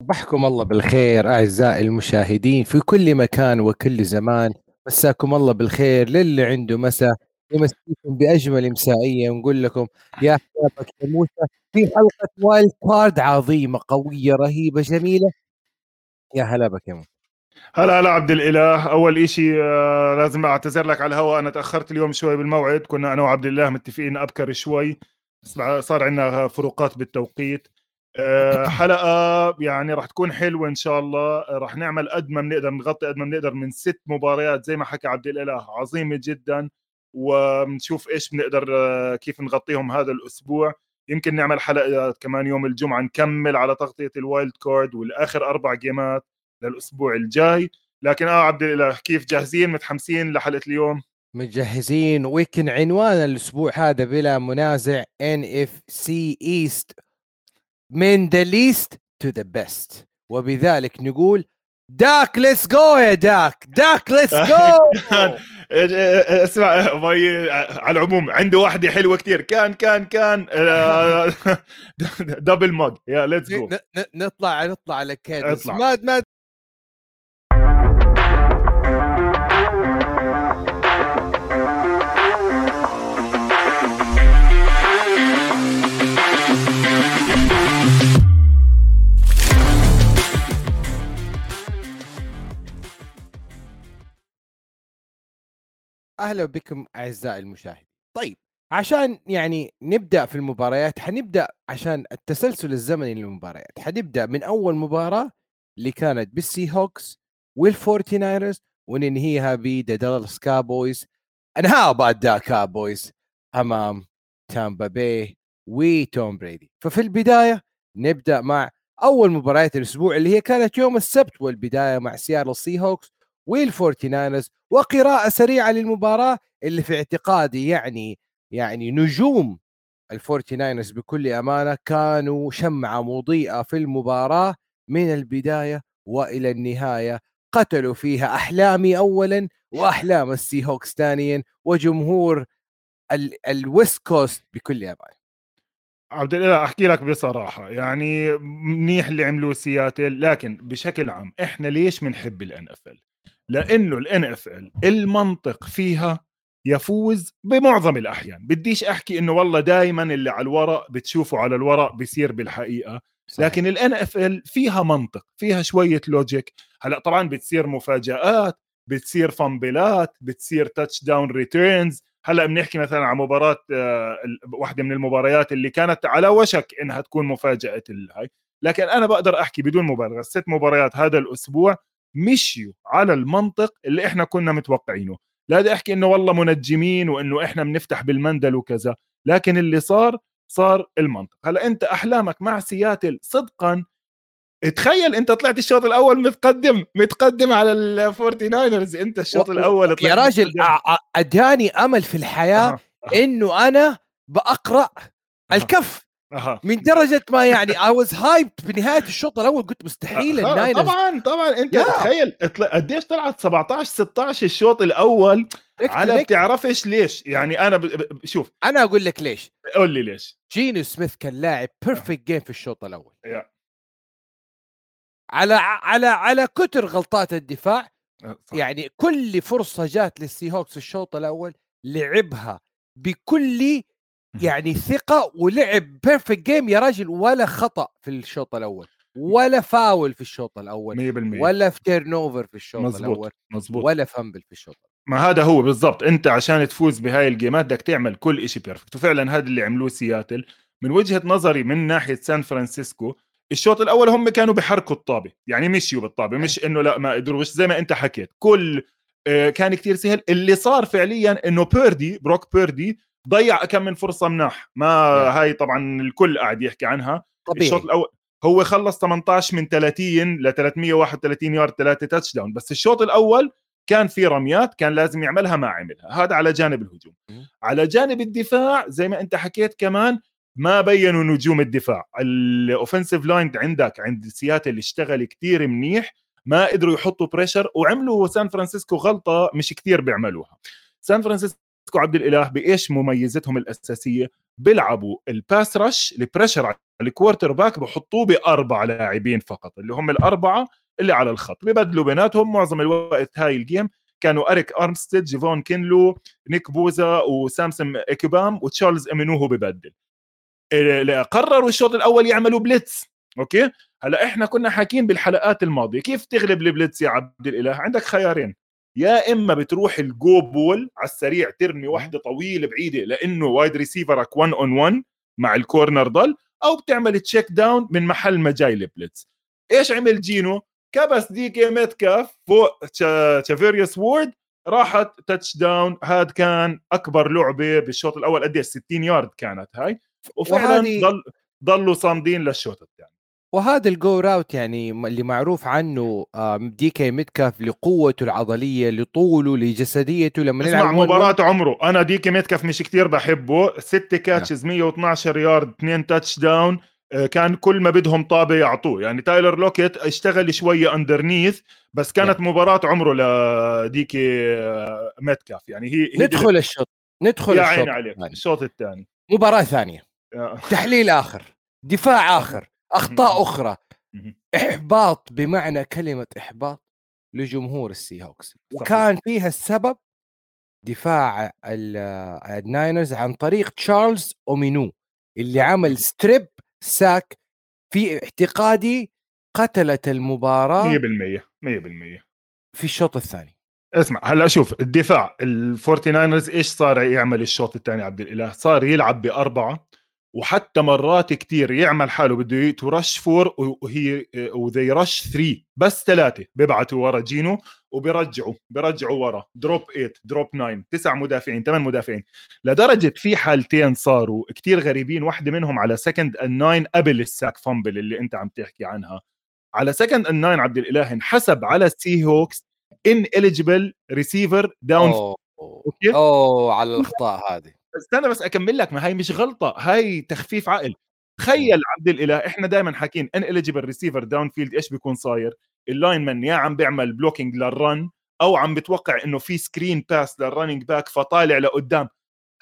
صبحكم الله بالخير أعزائي المشاهدين في كل مكان وكل زمان. مساكم الله بالخير للي عنده مساء يمسيكم بأجمل مسائية ونقول لكم يا حبابك يا موسى في حلقة wild card عظيمة قوية رهيبة جميلة. يا هلا بك يا موسى. هلا هلا عبد الإله. أول إشي آه لازم أعتذر لك على الهواء. أنا تأخرت اليوم شوي بالموعد. كنا أنا وعبد الله متفقين أبكر شوي. صار عندنا فروقات بالتوقيت. حلقة يعني راح تكون حلوة إن شاء الله. راح نعمل قد ما بنقدر نغطي قد ما بنقدر من ست مباريات زي ما حكى عبد الإله. عظيمة جدا ونشوف إيش بنقدر آه كيف نغطيهم هذا الأسبوع. يمكن نعمل حلقه كمان يوم الجمعة نكمل على تغطية ال wild card والآخر أربع جيمات للأسبوع الجاي. لكن آه عبد الإله كيف جاهزين؟ متحمسين لحلقة اليوم؟ مجهزين ويكن عنوان الأسبوع هذا بلا منازع ان اف سي ايست من ذا ليست تو ذا بيست وبذلك نقول داك ليتس جو يا داك داك ليتس جو اسمع على العموم عنده واحدة حلوة كثير كان كان كان دبل مج يا ليتس جو نطلع نطلع على كيدس ما ما أهلا بكم أعزائي المشاهدين. طيب عشان يعني نبدأ في المباريات حنبدأ عشان التسلسل الزمني للمباريات. حنبدأ من أول مباراة اللي كانت بال Seahawks وال Forty Niners وننهيها ب the Cowboys انها بعد the Cowboys أمام Tampa Bay و Tom Brady ففي البداية نبدأ مع أول مباريات الأسبوع اللي هي كانت يوم السبت والبداية مع Seattle Seahawks وال Forty وقراءة سريعة للمباراة اللي في اعتقادي يعني يعني نجوم ال Forty Niners بكل أمانة كانوا شمعة مضيئة في المباراة من البداية وإلى النهاية. قتلوا فيها أحلامي أولا وأحلام السي هوكس ثانيا وجمهور ال West Coast بكل أمانة. عبد الإله أحكي لك بصراحة يعني منيح اللي عملوه سياتل لكن بشكل عام إحنا ليش بنحب ال NFL لأنه ال NFL المنطق فيها يفوز بمعظم الأحيان. بديش أحكي إنه والله دائما اللي على الورق بتشوفه على الورق بيصير بالحقيقة. صحيح. لكن ال NFL فيها منطق فيها شوية logic هلأ طبعا بتصير مفاجآت بتصير fumble ات بتصير touchdown returns هلأ بنحكي مثلا عن مباراة آه، واحدة من المباريات اللي كانت على وشك إنها تكون مفاجأة الهاي لكن أنا بقدر أحكي بدون مبالغة. ست مباريات هذا الأسبوع مشيوا على المنطق اللي إحنا كنا متوقعينه. لا بدي أحكي إنه والله منجمين وإنه إحنا بنفتح بالمندل وكذا لكن اللي صار صار المنطق. هلأ أنت أحلامك مع سياتل صدقا تخيل أنت طلعت الشوط الأول متقدم متقدم على ال Forty Niners أنت الشوط و... الأول طلعت يا راجل أداني أمل في الحياة أه. أه. إنه أنا بقرا الكف. أه. من درجة ما يعني I was hyped بنهاية الشوط الأول قلت مستحيل أه. ال Niners طبعا طبعا أنت يا. تخيل قديش طلعت 17 16 الشوط الأول على بتعرفش ليش يعني أنا ب... ب... شوف أنا أقول لك ليش قول لي ليش Geno Smith كان لاعب perfect game في الشوط الأول يا. على على على كتر غلطات الدفاع أه، صح. يعني كل فرصة جات لل Seahawks الشوط الأول لعبها بكل يعني ثقة ولعب perfect game يا راجل ولا خطأ في الشوط الأول ولا فاول في الشوط الأول 100% ولا في turnover في الشوط مزبوط. الأول مزبوط. ولا fumble في الشوط الأول. ما هذا هو بالضبط. أنت عشان تفوز بهاي الجيمات بدك تعمل كل شيء perfect وفعلا هذا اللي عملوه سياتل من وجهة نظري من ناحية سان فرانسيسكو الشوط الأول هم كانوا بحركوا الطابة. يعني مشيوا بالطابة مش إنه لا ما قدروش زي ما أنت حكيت. كل آه، كان كتير سهل. اللي صار فعليا إنه بيردي Brock Purdy ضيع كم من فرصة مناح. ما هاي طبعا الكل قاعد يحكي عنها. طبيعي. الشوط الأول هو خلص 18 من 30 ل 331 يارد ثلاثة touchdown. بس الشوط الأول كان في رميات كان لازم يعملها ما عملها. هذا على جانب الهجوم. على جانب الدفاع زي ما أنت حكيت كمان ما بينوا نجوم الدفاع. ال offensive line عندك عند سياتل اشتغل كتير منيح ما قدروا يحطوا pressure وعملوا سان فرانسيسكو غلطة مش كتير بيعملوها. سان فرانسيسكو عبد الإله بإيش مميزتهم الأساسية؟ بيلعبوا ال pass rush ال pressure على ال quarterback بحطوه بأربع لاعبين فقط اللي هم الأربعة اللي على الخط. ببدلوا بيناتهم معظم الوقت هاي ال game كانوا أريك أرمستيد جيفون كينلو نيك بوزا وسامسون اكيبام وتشارلز امينوهو ببدل. قرروا الشوط الأول يعملوا blitz okay؟ هلا إحنا كنا حاكين بالحلقات الماضية. كيف تغلب ال blitz يا عبد الإله؟ عندك خيارين. يا إما بتروح ال go ball على السريع ترمي واحدة طويلة بعيدة لأنه wide receiver ك 1 on 1 مع ال corner ضل أو بتعمل check down من محل ما جاي ال blitz إيش عمل جينو؟ كبس دي كي ميتكاف فوق تشارفاريوس وورد راحت touchdown هاد كان أكبر لعبة بالشوط الأول قديش 60 يارد كانت هاي. وفعلا ضل ضلوا صامدين للشوط الثاني. وهذا ال go route يعني اللي معروف عنه دي كي ميتكاف لقوته العضلية لطوله لجسديته لما نلعب مباراة عمره. أنا دي كي ميتكاف مش كتير بحبه. ست catches 112 يارد اثنين touchdown كان كل ما بدهم طابة يعطوه. يعني تايلر لوكيت اشتغل شوية underneath بس كانت مباراة عمره لديكي آه، ميتكاف. يعني هي, هي ندخل الشوط ندخل يا عيني عليك الشوط الثاني. مباراة ثانية. تحليل آخر دفاع آخر. أخطاء أخرى. إحباط بمعنى كلمة إحباط لجمهور السي هوكس وكان فيها السبب دفاع الناينرز عن طريق تشارلز أومينيهو اللي عمل strip sack في اعتقادي قتلت المباراة 100% 100% في الشوط الثاني. اسمع هلا شوف الدفاع الفورتي ناينرز إيش صار يعمل الشوط الثاني عبد الإله؟ صار يلعب بأربعة وحتى مرات كتير يعمل حاله بده ت rush four وهي they rush three بس ثلاثة بيبعتوا ورا جينو وبرجعوا برجعوا ورا. drop 8 drop 9 تسع مدافعين ثمان مدافعين. لدرجة في حالتين صاروا كتير غريبين. واحدة منهم على second and nine قبل ال sack fumble اللي انت عم تحكي عنها. على second and nine عبد الإله انحسب على السي هوكس ineligible receiver down أوه على الأخطاء هذه. استنى بس أكمل لك ما هي مش غلطة هاي تخفيف عقل. تخيل عبد الإله إحنا دائما حاكين إن اليجيبل ريسيفر داون فيلد إيش بيكون صاير؟ ال lineman يا عم بيعمل blocking لل run أو عم بتوقع إنه في screen pass لل running back فطالع لقدام.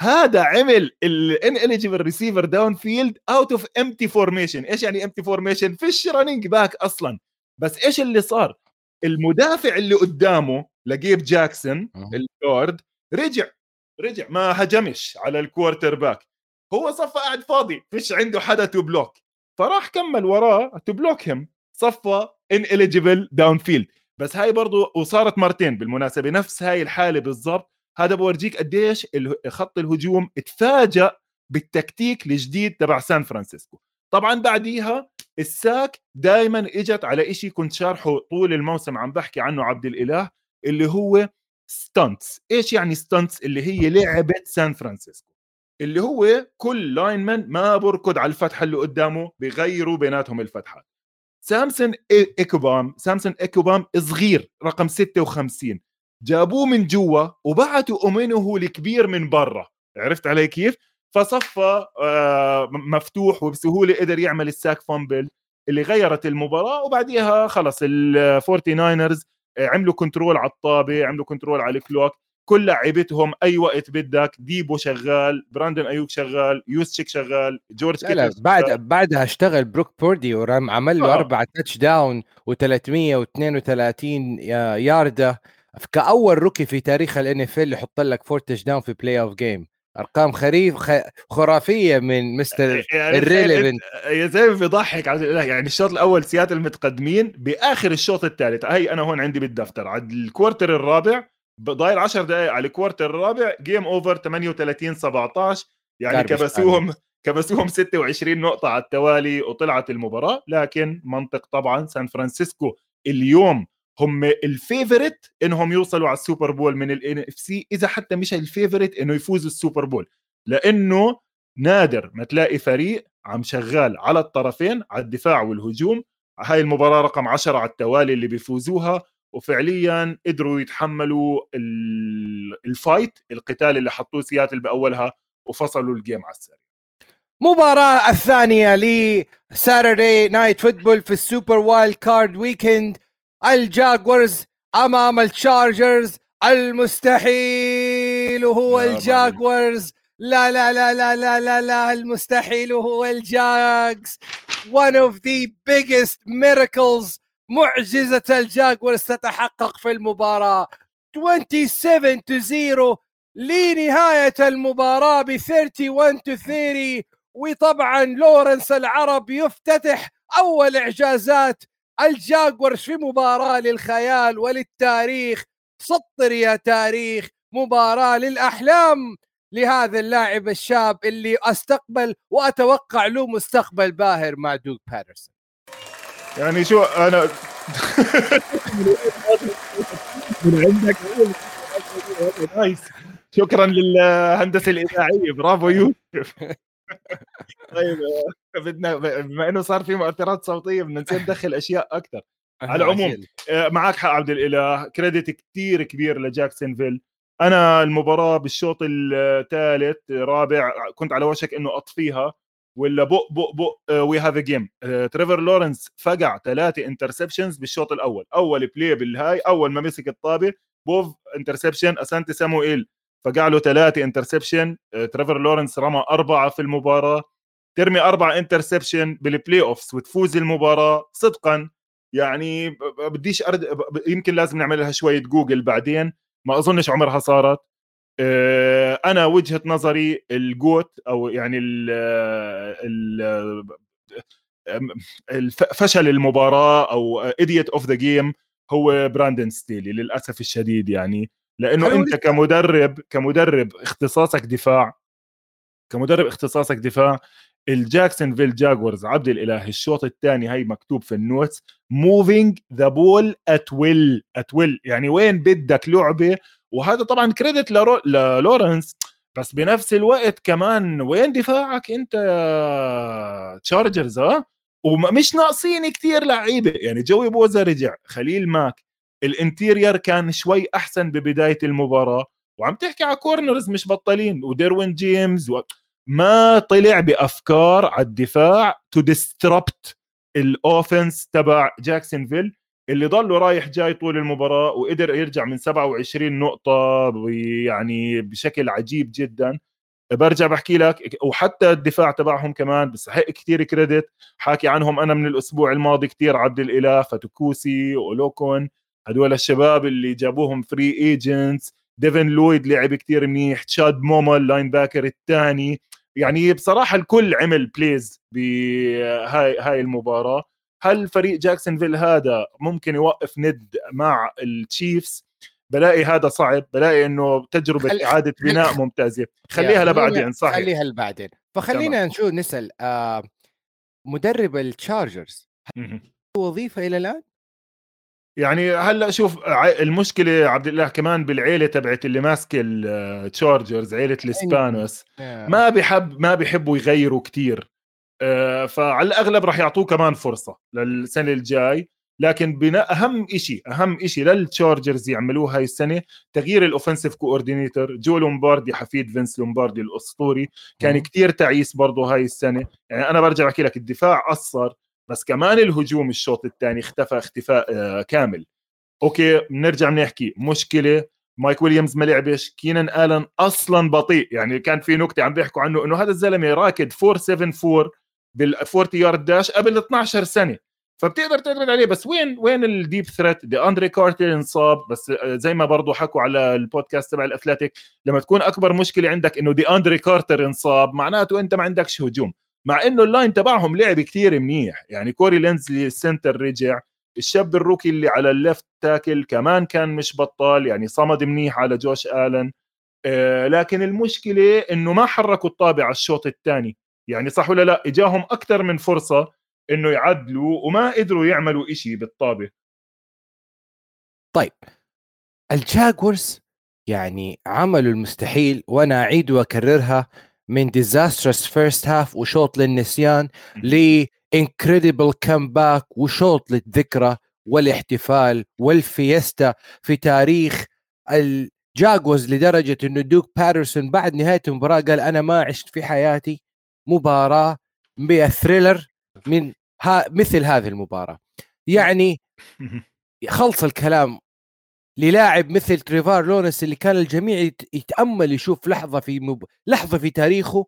هذا عمل ال ineligible receiver downfield اوت اوف empty formation إيش يعني امتي فورميشن فيش running back أصلا. بس إيش اللي صار؟ المدافع اللي قدامه لجيب جاكسون ال guard رجع رجع ما هجمش على ال quarterback هو صفى قاعد فاضي فيش عنده حدا to block فراح كمل وراه to block هم صفى ineligible downfield بس هاي برضو وصارت مرتين بالمناسبة نفس هاي الحالة بالضبط. هذا بورجيك قديش خط الهجوم تفاجأ بالتكتيك الجديد تبع سان فرانسيسكو. طبعا بعديها ال sack دائما إجت على إشي كنت شارحه طول الموسم عم بحكي عنه عبد الإله اللي هو stunts إيش يعني stunts اللي هي لعبة سان فرانسيسكو اللي هو كل lineman ما بركض على الفتحة اللي قدامه بغيروا بيناتهم الفتحات. سامسون ايكوبام سامسون ايكوبام صغير رقم 56 جابوه من جوا وبعتوا اومينيهو الكبير من برا. عرفت علي كيف؟ فصفى آه، مفتوح وبسهوله قدر يعمل ال sack fumble اللي غيرت المباراة وبعديها خلص الفورتي ناينرز عملوا control على الطابة عملوا control على ال clock كل لعيبتهم أي وقت بدك ديبو شغال براندن ايوك شغال يوسشيك شغال جورج لا, لا بعد بعدها اشتغل بروك بوردي ورام عمل له آه. أربع touchdown و332 يارده كأول rookie في تاريخ ال NFL يحط لك four touchdown في playoff game أرقام خريف خرافية من مستر يعني Irrelevant يا زلمة بيضحك يعني الشوط الأول سياتل متقدمين بآخر الشوط الثالث. هي أنا هون عندي بالدفتر. على ال quarter الرابع ضايل 10 دقائق على ال quarter الرابع game over 38 17 يعني كبسوهم كبسوهم 26 نقطة على التوالي وطلعت المباراة. لكن منطق طبعا سان فرانسيسكو اليوم هم ال favorite إنهم يوصلوا على ال Super Bowl من ال NFC إذا حتى مش ال favorite إنه يفوزوا ال Super Bowl. لأنه نادر ما تلاقي فريق عم شغال على الطرفين على الدفاع والهجوم. هاي المباراة رقم 10 على التوالي اللي بيفوزوها. وفعليا قدروا يتحملوا ال fight القتال اللي حطوه سياتل بأولها وفصلوا ال game على السريع. مباراة الثانية ل Saturday night football في ال super wild card weekend الجاكوارز أمام التشارجرز المستحيل وهو الجاكوارز. لا لا لا لا لا لا لا المستحيل هو الجاكس. One of the biggest miracles. معجزة الجاكوارز تتحقق في المباراة. 27 to 0 لنهاية المباراة ب 31 to 30 وطبعا لورنس العرب يفتتح أول إعجازات الجاكوارز في مباراة للخيال وللتاريخ سطر يا تاريخ مباراة للأحلام لهذا اللاعب الشاب اللي أستقبل وأتوقع له مستقبل باهر مع دوغ بيدرسون يعني شو أنا من عندك nice شكرا للهندسة الإذاعية برافو يوسف. طيب بدنا بما إنه صار في مؤثرات صوتية بدنا نصير ندخل أشياء أكثر على العموم آه، معك حق عبد الإله credit كثير كبير لجاكسونفيل. أنا المباراة بالشوط الثالث رابع كنت على وشك إنه أطفيها ولا بق بق بق we have a game تريفر لورنس فقع ثلاثة interceptions بالشوط الأول. أول play بالهاي أول ما مسك الطابة بوف interception أسانتي سامويل فقع له ثلاثة interception تريفر لورنس رمى أربعة في المباراة ترمي أربع interception بال playoffs وتفوز المباراة صدقا. يعني بديش أرد... يمكن لازم نعمل لها شوية جوجل بعدين ما أظنش عمرها صارت. آه، أنا وجهة نظري ال goat أو يعني ال ال فشل المباراة أو idiot of the game هو براندن ستيلي للأسف الشديد يعني. لأنه أنت كمدرب كمدرب اختصاصك دفاع. كمدرب اختصاصك دفاع الجاكسونفيل جاكوارز عبد الإله الشوط الثاني هي مكتوب في ال notes moving the ball at will at will يعني وين بدك لعبة؟ وهذا طبعا credit للورنس. بس بنفس الوقت كمان وين دفاعك أنت يا تشارجرز ها ومش ناقصين كثير لعيبة. يعني جوي بوزا رجع خليل ماك ال interior كان شوي أحسن ببداية المباراة وعم تحكي على corners مش بطلين وديروين جيمس و... ما طلع بأفكار على الدفاع to disrupt ال offense تبع جاكسونفيل اللي ضله رايح جاي طول المباراة وقدر يرجع من 27 نقطة يعني بشكل عجيب جدا. برجع بحكي لك وحتى الدفاع تبعهم كمان بستحق كثير credit حاكي عنهم أنا من الأسبوع الماضي كثير عبد الإله فاتوكاسي وأولوكون هدول الشباب اللي جابوهم free agents ديفن لويد لعب كثير منيح. تشاد موما ال linebacker الثاني يعني بصراحة الكل عمل plays بهاي هاي المباراة. هل فريق جاكسونفيل هذا ممكن يوقف ند مع التشيفز؟ بلاقي هذا صعب. بلاقي إنه تجربة خل... إعادة بناء ممتازة. خليها لبعدين صحيح. خليها لبعدين. فخلينا نشوف نسأل آه مدرب التشارجرز وظيفة إلى الآن؟ يعني هلا شوف المشكلة عبد الله كمان بالعيلة تبعت اللي ماسكة التشارجرز عيلة الاسبانوس ما بحب ما بيحبوا يغيروا كتير. آه، فعلى الأغلب راح يعطوه كمان فرصة للسنة الجاي. لكن بناء أهم شيء أهم شيء للتشارجرز يعملوه هاي السنة تغيير ال offensive coordinator جو لومباردي حفيد فينس لومباردي الأسطوري كان كتير تعيس برضه هاي السنة. يعني أنا برجع احكي لك الدفاع قصر. بس كمان الهجوم الشوط الثاني اختفى اختفاء آه، كامل. أوكي بنرجع بنحكي مشكلة مايك ويليامز ما لعبش. كينان آلن أصلا بطيء. يعني كان في نكتة عم بيحكوا عنه إنه هذا الزلمة راكد 474 بال 40 yard dash قبل 12 سنة. فبتقدر تعتمد عليه. بس وين وين ال deep threat؟ دي أندري كارتر انصاب. بس آه، زي ما برضه حكوا على البودكاست تبع الاتلتيك لما تكون أكبر مشكلة عندك إنه دي أندري كارتر انصاب معناته أنت ما عندكش هجوم. مع إنه ال line تبعهم لعب كثير منيح. يعني كوري لينزلي ال center رجع الشاب ال rookie اللي على ال left tackle كمان كان مش بطال يعني صمد منيح على جوش آلن. آه لكن المشكلة إنه ما حركوا الطابة على الشوط الثاني. يعني صح ولا لا؟ إجاهم أكثر من فرصة إنه يعدلوا وما قدروا يعملوا إشي بالطابه طيب الجاكوارز يعني عملوا المستحيل وأنا أعيد وأكررها. من disastrous first half وشوط للنسيان ل incredible comeback وشوط للذكرى والاحتفال وال fiesta في تاريخ الجاكوارز لدرجة إنه دوغ بيدرسون بعد نهاية المباراة قال أنا ما عشت في حياتي مباراة ب thriller من ها مثل هذه المباراة. يعني خلص الكلام للاعب مثل تريفور لورنس اللي كان الجميع يتأمل يشوف لحظة في مب... لحظة في تاريخه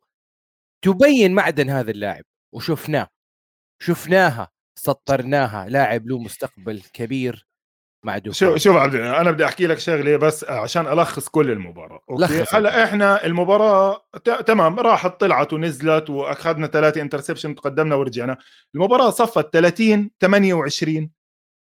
تبين معدن هذا اللاعب وشفناه. شفناها سطرناها لاعب له مستقبل كبير مع دوكا. شوف شوف عبد أنا بدي أحكي لك شغلة بس عشان ألخص كل المباراة okay؟ هلأ إحنا المباراة تمام راحت طلعت ونزلت وأخذنا ثلاثة interception تقدمنا ورجعنا. المباراة صفت 30 28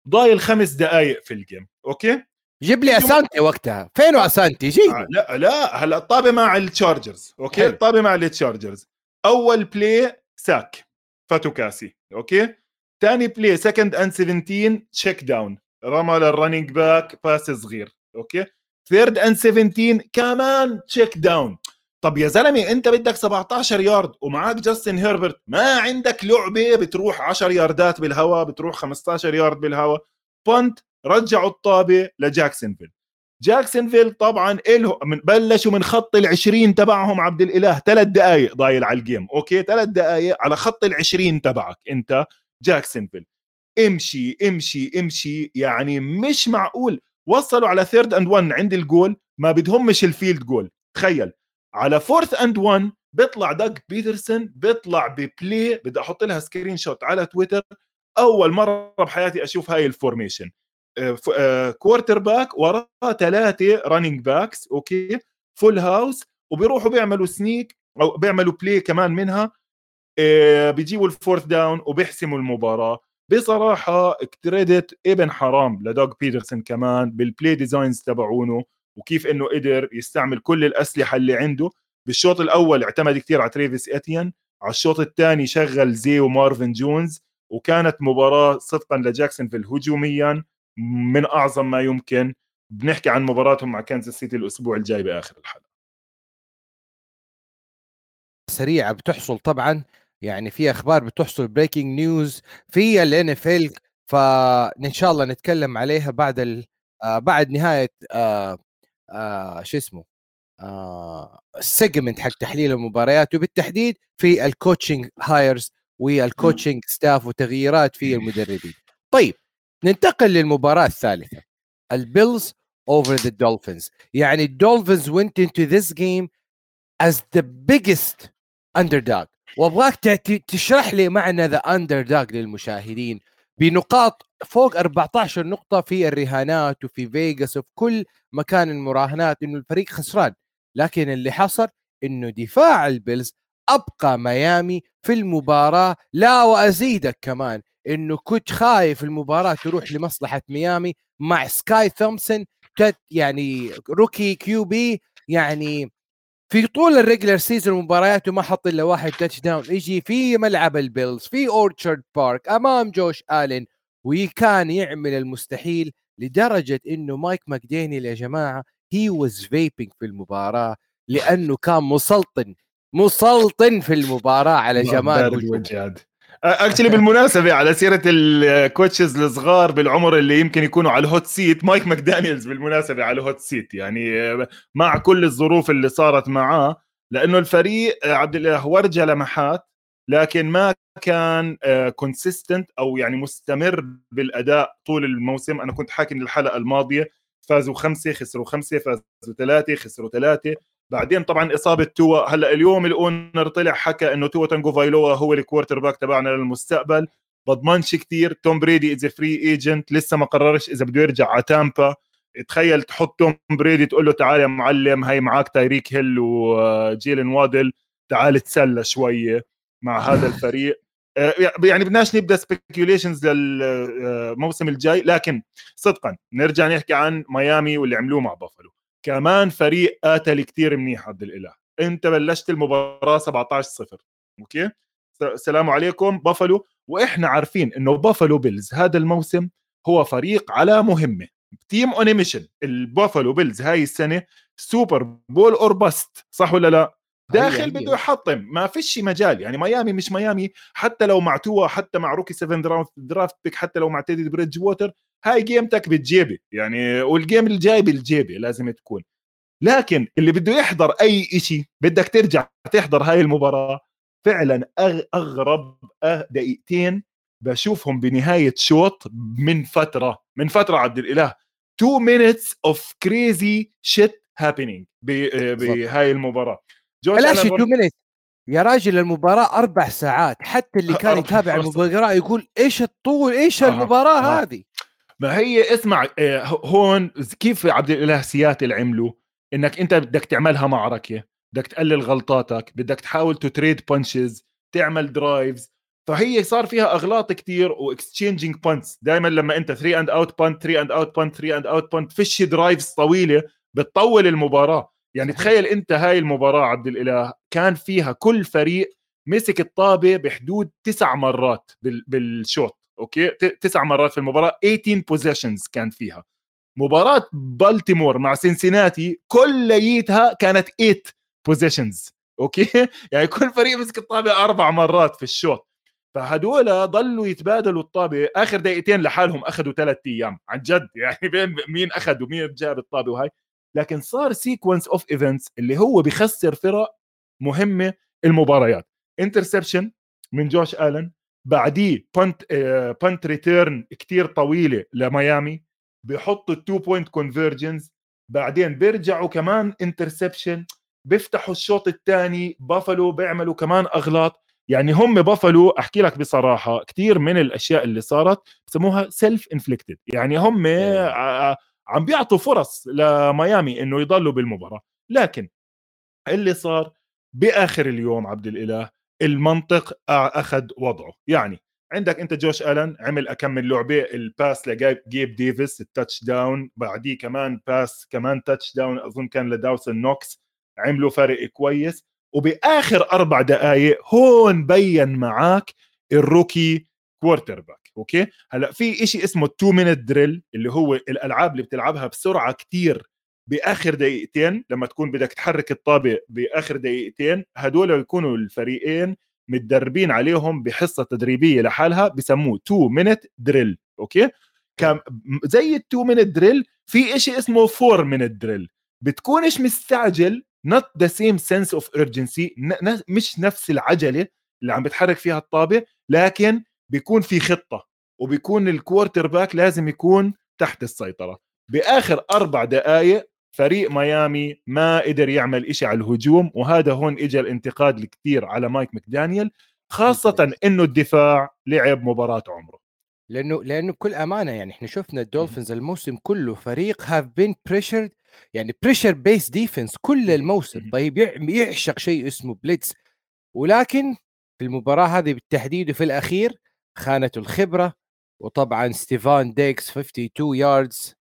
ضايل خمس دقائق في ال game okay؟ جيب لي أسانتي وقتها. فين أسانتي؟ جيب آه لا لا هلا الطابة مع التشارجرز okay؟ الطابة مع التشارجرز. أول play sack فاتو كاسي أوكي؟ ثاني بلاي second and 17 check down رمى لل running back pass صغير okay؟ third and 17 كمان check down طب يا زلمة أنت بدك 17 يارد ومعك جاستن هيربرت ما عندك لعبة بتروح 10 ياردات بالهواء بتروح 15 يارد بالهواء punt رجعوا الطابة لجاكسونفيل. جاكسونفيل طبعا إله من بلشوا من خط ال20 تبعهم عبد الإله. ثلاث دقائق ضايل على ال game okay؟ ثلاث دقائق على خط ال20 تبعك. أنت جاكسونفيل. امشي امشي امشي. يعني مش معقول. وصلوا على third and 1 عند الجول. ما بدهمش ال field goal. تخيل. على fourth and 1 بيطلع دوغ بيترسون. بيطلع ب play. بدي أحط لها screenshot على تويتر أول مرة بحياتي أشوف هاي ال formation quarterback وراه ثلاثة running backs okay؟ full house وبيروحوا بيعملوا sneak أو بيعملوا play كمان منها آه، بيجيبوا ال fourth down وبيحسموا المباراة. بصراحة credit ابن حرام لدوغ بيترسون كمان بال play designs تبعونه وكيف إنه قدر يستعمل كل الأسلحة اللي عنده. بالشوط الأول اعتمد كثير على تريفيس إتيان على الشوط الثاني شغل زي ومارفن جونز وكانت مباراة صدقا لجاكسونفيل هجوميا. من أعظم ما يمكن. بنحكي عن مباراتهم مع كانزاس سيتي الأسبوع الجاي بآخر الحلقة. سريعة بتحصل طبعا يعني في أخبار بتحصل breaking news في ال NFL فإن شاء الله نتكلم عليها بعد ال... آه بعد نهاية آه آه شو اسمه آه ال segment حق تحليل المباريات. وبالتحديد في ال coaching hires وال coaching staff وتغييرات في المدربين. طيب ننتقل للمباراة الثالثة. البيلز over the Dolphins. يعني الدولفينز went into this game as the biggest underdog. وأبغاك تشرح لي معنى the under للمشاهدين. بنقاط فوق 14 نقطة في الرهانات وفي فيغاس وفي كل مكان المراهنات إنه الفريق خسران. لكن اللي حصل إنه دفاع البيلز أبقى ميامي في المباراة لا وأزيدك كمان. إنه كنت خايف المباراة تروح لمصلحة ميامي مع سكايلر ثومسون يعني rookie QB يعني في طول ال regular season مبارياته ما حط إلا واحد touchdown يجي في ملعب البيلز في اورتشارد بارك أمام جوش الين وكان يعمل المستحيل لدرجة إنه مايك ماكدينيل يا جماعة he was vaping في المباراة لأنه كان مسلطن مسلطن في المباراة على جمال actually بالمناسبة على سيرة ال coaches الصغار بالعمر اللي يمكن يكونوا على ال hot seat مايك ماكدانيلز بالمناسبة على ال hot seat يعني مع كل الظروف اللي صارت معاه لأنه الفريق عبد الله ورجى لمحات لكن ما كان consistent أو يعني مستمر بالأداء طول الموسم. أنا كنت حاكي الحلقة الماضية فازوا خمسة خسروا خمسة فازوا ثلاثة خسروا ثلاثة. بعدين طبعا إصابة توا. هلأ اليوم ال owner طلع حكى إنه توا تانجو فايلوا هو ال quarterback تبعنا للمستقبل. بضمنش كثير توم بريدي is free agent لسه ما قررش إذا بده يرجع على تامبا. تخيل تحط توم بريدي تقول له تعال يا معلم هي معك تايريك هيل وجيلن وادل. تعال تسلى شوية مع هذا الفريق. آه، يعني بدناش نبدأ speculations للموسم الجاي. لكن صدقا نرجع نحكي عن ميامي واللي عملوه مع بافلو. كمان فريق قاتل كتير منيح عبد الإله. انت بلشت المباراة 17 0 okay؟ السلام عليكم بافلو. وإحنا عارفين إنه بافلو بيلز هذا الموسم هو فريق على مهمة team on mission البافلو بيلز هاي السنة Super Bowl or bust صح ولا لا؟ داخل بده يحطم. ما فيش مجال. يعني ميامي مش ميامي حتى لو مع توا حتى مع rookie 7 draft pick حتى لو مع تيدي بريدج ووتر هاي جيمتك بالجيبه يعني وال game الجاي بالجيبه لازم تكون. لكن اللي بده يحضر أي شيء بدك ترجع تحضر هاي المباراة فعلا أغرب دقيقتين بشوفهم بنهاية شوط من فترة من فترة عبد الإله. 2 minutes of crazy shit happening بهاي المباراة. بلاش 2 minutes يا راجل المباراة أربع ساعات. حتى اللي كان يتابع المباراة يقول إيش الطول إيش آه. المباراة آه. هذه؟ ما هي اسمع آه، هون كيف عبد الاله سياتل عملوا إنك أنت بدك تعملها معركة بدك تقلل غلطاتك بدك تحاول trade punches تعمل drives فهي صار فيها أغلاط كثير و exchanging punts دائما لما أنت 3 and out punt 3 and out punt 3 and out punt فيش drives طويلة بتطول المباراة. يعني تخيل أنت هاي المباراة عبد الإله كان فيها كل فريق مسك الطابة بحدود تسع مرات بالشوط okay؟ تسع مرات في المباراة 18 possessions كان فيها. مباراة بالتيمور مع سنسيناتي كليتها كانت 8 possessions okay؟ يعني كل فريق مسك الطابة أربع مرات في الشوط. فهدول ضلوا يتبادلوا الطابة آخر دقيقتين لحالهم أخذوا ثلاث أيام عن جد. يعني بين مين اخذ ومين جاب الطابة وهاي؟ لكن صار sequence of events اللي هو بخسر فرق مهمة المباريات. interception من جوش آلن بعديه punt punt return كثير طويلة لميامي بحطوا ال two point conversions بعدين بيرجعوا كمان interception بيفتحوا الشوط الثاني بافلو بيعملوا كمان أغلاط. يعني هم بافلو أحكي لك بصراحة كثير من الأشياء اللي صارت بسموها self inflicted يعني هم عم بيعطوا فرص لميامي إنه يضلوا بالمباراة. لكن اللي صار بآخر اليوم عبد الإله المنطق أخذ وضعه. يعني عندك أنت جوش ألن عمل أكم لعبة ال pass لجيب ديفيس ال touchdown بعديه كمان pass كمان touchdown أظن كان لداوسن نوكس عملوا فرق كويس. وبآخر أربع دقائق هون بين معك ال rookie quarterback okay؟ هلأ في شيء اسمه 2 minute drill اللي هو الألعاب اللي بتلعبها بسرعة كتير بآخر دقيقتين لما تكون بدك تحرك الطابة بآخر دقيقتين هدول يكونوا الفريقين متدربين عليهم بحصة تدريبية لحالها بسموه 2 minute drill okay؟ كمان زي ال 2 minute drill في شيء اسمه 4 minute drill بتكونش مستعجل not the same sense of urgency مش نفس العجلة اللي عم بتحرك فيها الطابة لكن بيكون في خطة. وبيكون ال quarterback لازم يكون تحت السيطرة. بآخر أربع دقائق فريق ميامي ما قدر يعمل إشي على الهجوم وهذا هون اجى الانتقاد الكثير على مايك مكدانيال خاصة إنه الدفاع لعب مباراة عمره. لأنه لأنه بكل أمانة يعني إحنا شفنا الدولفينز الموسم كله فريق have been pressure يعني pressure based defense كل الموسم. طيب يعشق شيء اسمه blitz ولكن في المباراة هذه بالتحديد وفي الأخير خانته الخبرة وطبعا ستيفان ديجز 52 yards.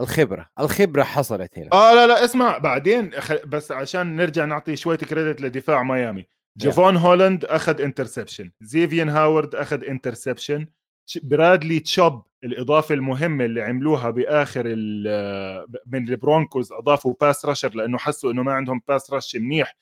الخبرة الخبرة حصلت هنا. آه لا لا اسمع بعدين بس عشان نرجع نعطي شوية credit لدفاع ميامي. جيفون هولاند أخذ interception زيفيان هاورد أخذ interception برادلي تشوب الإضافة المهمة اللي عملوها بآخر من البرونكوز أضافوا pass rusher لأنه حسوا إنه ما عندهم pass rush منيح.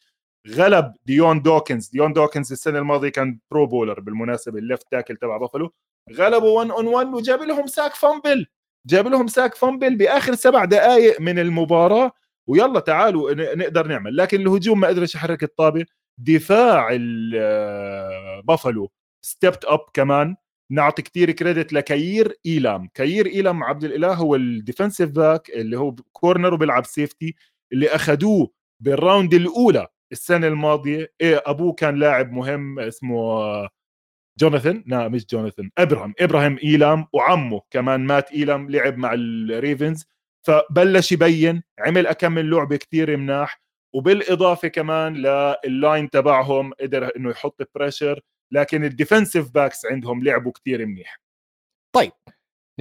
غلب ديون دوكنز. ديون دوكنز السنة الماضية كان Pro Bowler بالمناسبة ال left tackle تبع بافلو. غلبوا 1 on 1 وجاب لهم sack fumble جاب لهم sack fumble بآخر سبع دقائق من المباراة. ويلا تعالوا نقدر نعمل. لكن الهجوم ما قدرش يحرك الطابة. دفاع بافلو stepped up كمان. نعطي كثير credit لكيير إيلام. كيير إيلام عبد الإله هو ال defensive back اللي هو corner وبيلعب safety اللي اخذوه بال round الأولى. السنة الماضية إيه أبوه كان لاعب مهم اسمه جوناثان لا مش جوناثان ابراهام إبراهيم إيلام وعمه كمان مات إيلام لعب مع الريفنز فبلش يبين عمل أكم لعبة كثير مناح وبالإضافة كمان لل line تبعهم قدر إنه يحط pressure لكن ال defensive backs عندهم لعبوا كثير منيح. طيب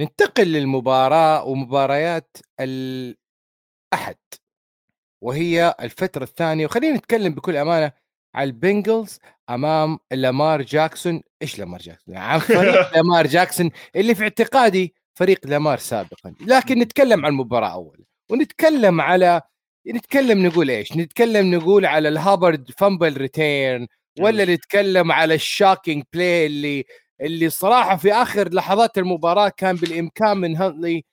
ننتقل للمباراة ومباريات الأحد. وهي الفترة الثانية. وخلينا نتكلم بكل أمانة على البنجلز أمام لامار جاكسون. إيش لامار جاكسون؟ عن فريق لامار جاكسون اللي في اعتقادي فريق لامار سابقا. لكن نتكلم عن المباراة اول ونتكلم على نتكلم نقول إيش؟ نتكلم نقول على الهابرد fumble return ولا نتكلم على ال shocking play اللي اللي صراحة في آخر لحظات المباراة كان بالإمكان من هنتلي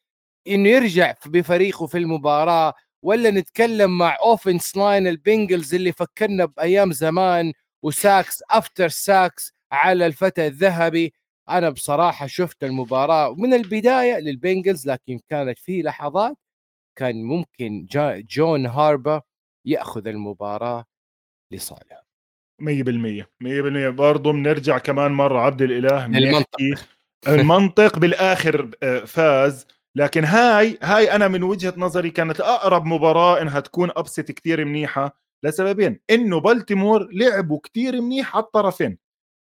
إنه يرجع بفريقه في المباراة. ولا نتكلم مع offense line البنجلز اللي فكرنا بأيام زمان و sacks after sacks على الفتى الذهبي. أنا بصراحة شفت المباراة من البداية للبنجلز لكن كانت في لحظات كان ممكن جون هاربو يأخذ المباراة لصالحه. 100% 100% برضه بنرجع كمان مرة عبد الإله بنحكي المنطق بالآخر آه، فاز. لكن هاي هاي أنا من وجهة نظري كانت أقرب مباراة إنها تكون أبسط كثير منيحة لسببين. إنه بالتيمور لعبوا كثير منيح على الطرفين.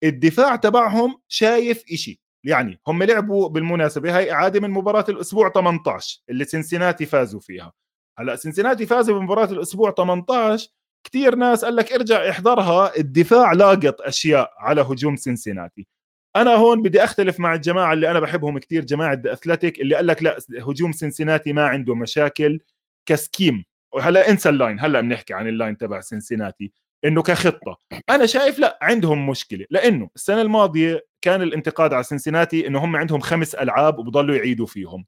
الدفاع تبعهم شايف إشي. يعني هم لعبوا بالمناسبة هاي إعادة من مباراة الأسبوع 18 اللي سنسناتي فازوا فيها. هلأ سنسناتي فازوا بمباراة الأسبوع 18 كثير ناس قال لك ارجع احضرها. الدفاع لاقط أشياء على هجوم سنسناتي أنا هون بدي أختلف مع الجماعة اللي أنا بحبهم كثير جماعة Athletic اللي قال لك لا هجوم سنسناتي ما عنده مشاكل ك scheme. وهلأ انسى ال line هلأ بنحكي عن ال line تبع سنسناتي إنه كخطة. أنا شايف لا عندهم مشكلة لأنه السنة الماضية كان الانتقاد على سنسناتي إنه هم عندهم خمس ألعاب وبضلوا يعيدوا فيهم.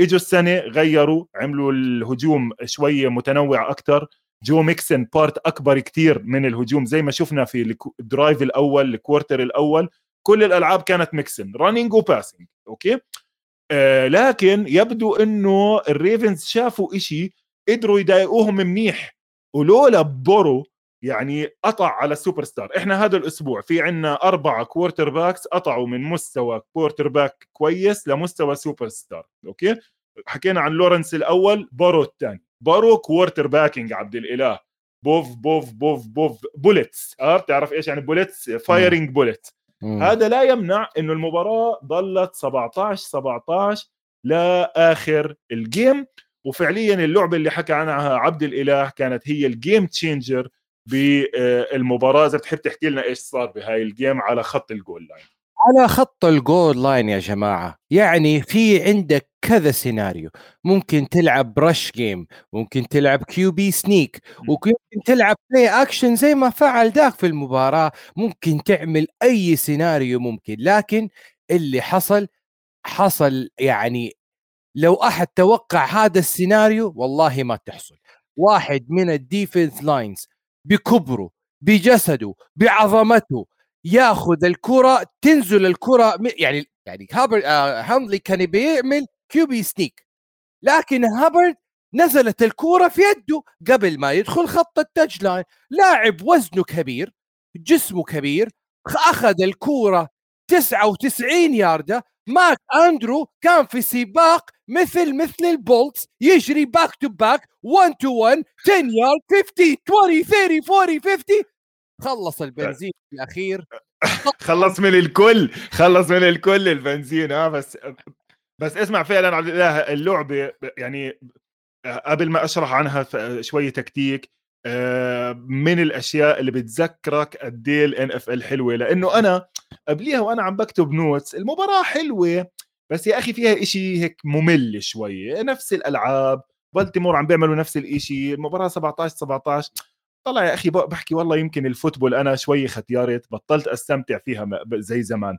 إجوا السنة غيروا عملوا الهجوم شوية متنوع أكثر جو ميكسن part أكبر كثير من الهجوم زي ما شفنا في ال drive الأول ال quarter الأول. كل الألعاب كانت ميكسن running و passing okay؟ آه لكن يبدو إنه ال Ravens شافوا إشي قدروا يضايقوهم منيح ولولا بورو يعني قطع على السوبر ستار إحنا هذا الأسبوع في عنا أربعة quarterbacks قطعوا من مستوى quarterback كويس لمستوى superstar okay؟ حكينا عن لورنس الأول بورو الثاني. بورو quarterbacking عبد الإله. بوف بوف بوف بوف bullets آه بتعرف إيش يعني bullets firing bullets هذا لا يمنع إنه المباراة ضلت 17 17 لآخر ال game. وفعليا اللعبة اللي حكى عنها عبد الإله كانت هي ال game changer بالمباراه إذا بتحب تحكي لنا إيش صار بهاي ال game على خط الجول لاين على خط ال goal line يا جماعة. يعني في عندك كذا سيناريو ممكن تلعب ب rush game ممكن تلعب QB sneak ممكن تلعب play action زي ما فعل ذاك في المباراة. ممكن تعمل أي سيناريو ممكن. لكن اللي حصل حصل يعني لو أحد توقع هذا السيناريو والله ما تحصل. واحد من ال defense lines بكبره بجسده بعظمته ياخذ الكرة تنزل الكرة يعني يعني هابرد آه هانتلي كان بيعمل QB sneak لكن هابرد نزلت الكرة في يده قبل ما يدخل خط ال touch line. لاعب وزنه كبير جسمه كبير أخذ الكرة 99 ياردة. مارك أندروز كان في سباق مثل مثل ال bullets يجري back to back 1 to 1 10 يارد 50 20 30 40 50 خلص البنزين الأخير. خلص من الكل خلص من الكل البنزين ها بس بس اسمع فعلا عبد الاله اللعبه يعني قبل ما أشرح عنها شوية تكتيك آه، من الأشياء اللي بتذكرك قد إيه ال NFL حلوة؟ لأنه أنا قبليها وأنا عم بكتب notes المباراة حلوة بس يا أخي فيها إشي هيك ممل شوية نفس الألعاب بالتيمور عم بيعملوا نفس الإشي المباراة 17 17 طلع يا أخي بحكي والله يمكن ال football أنا شوي ختيارت بطلت أستمتع فيها زي زمان.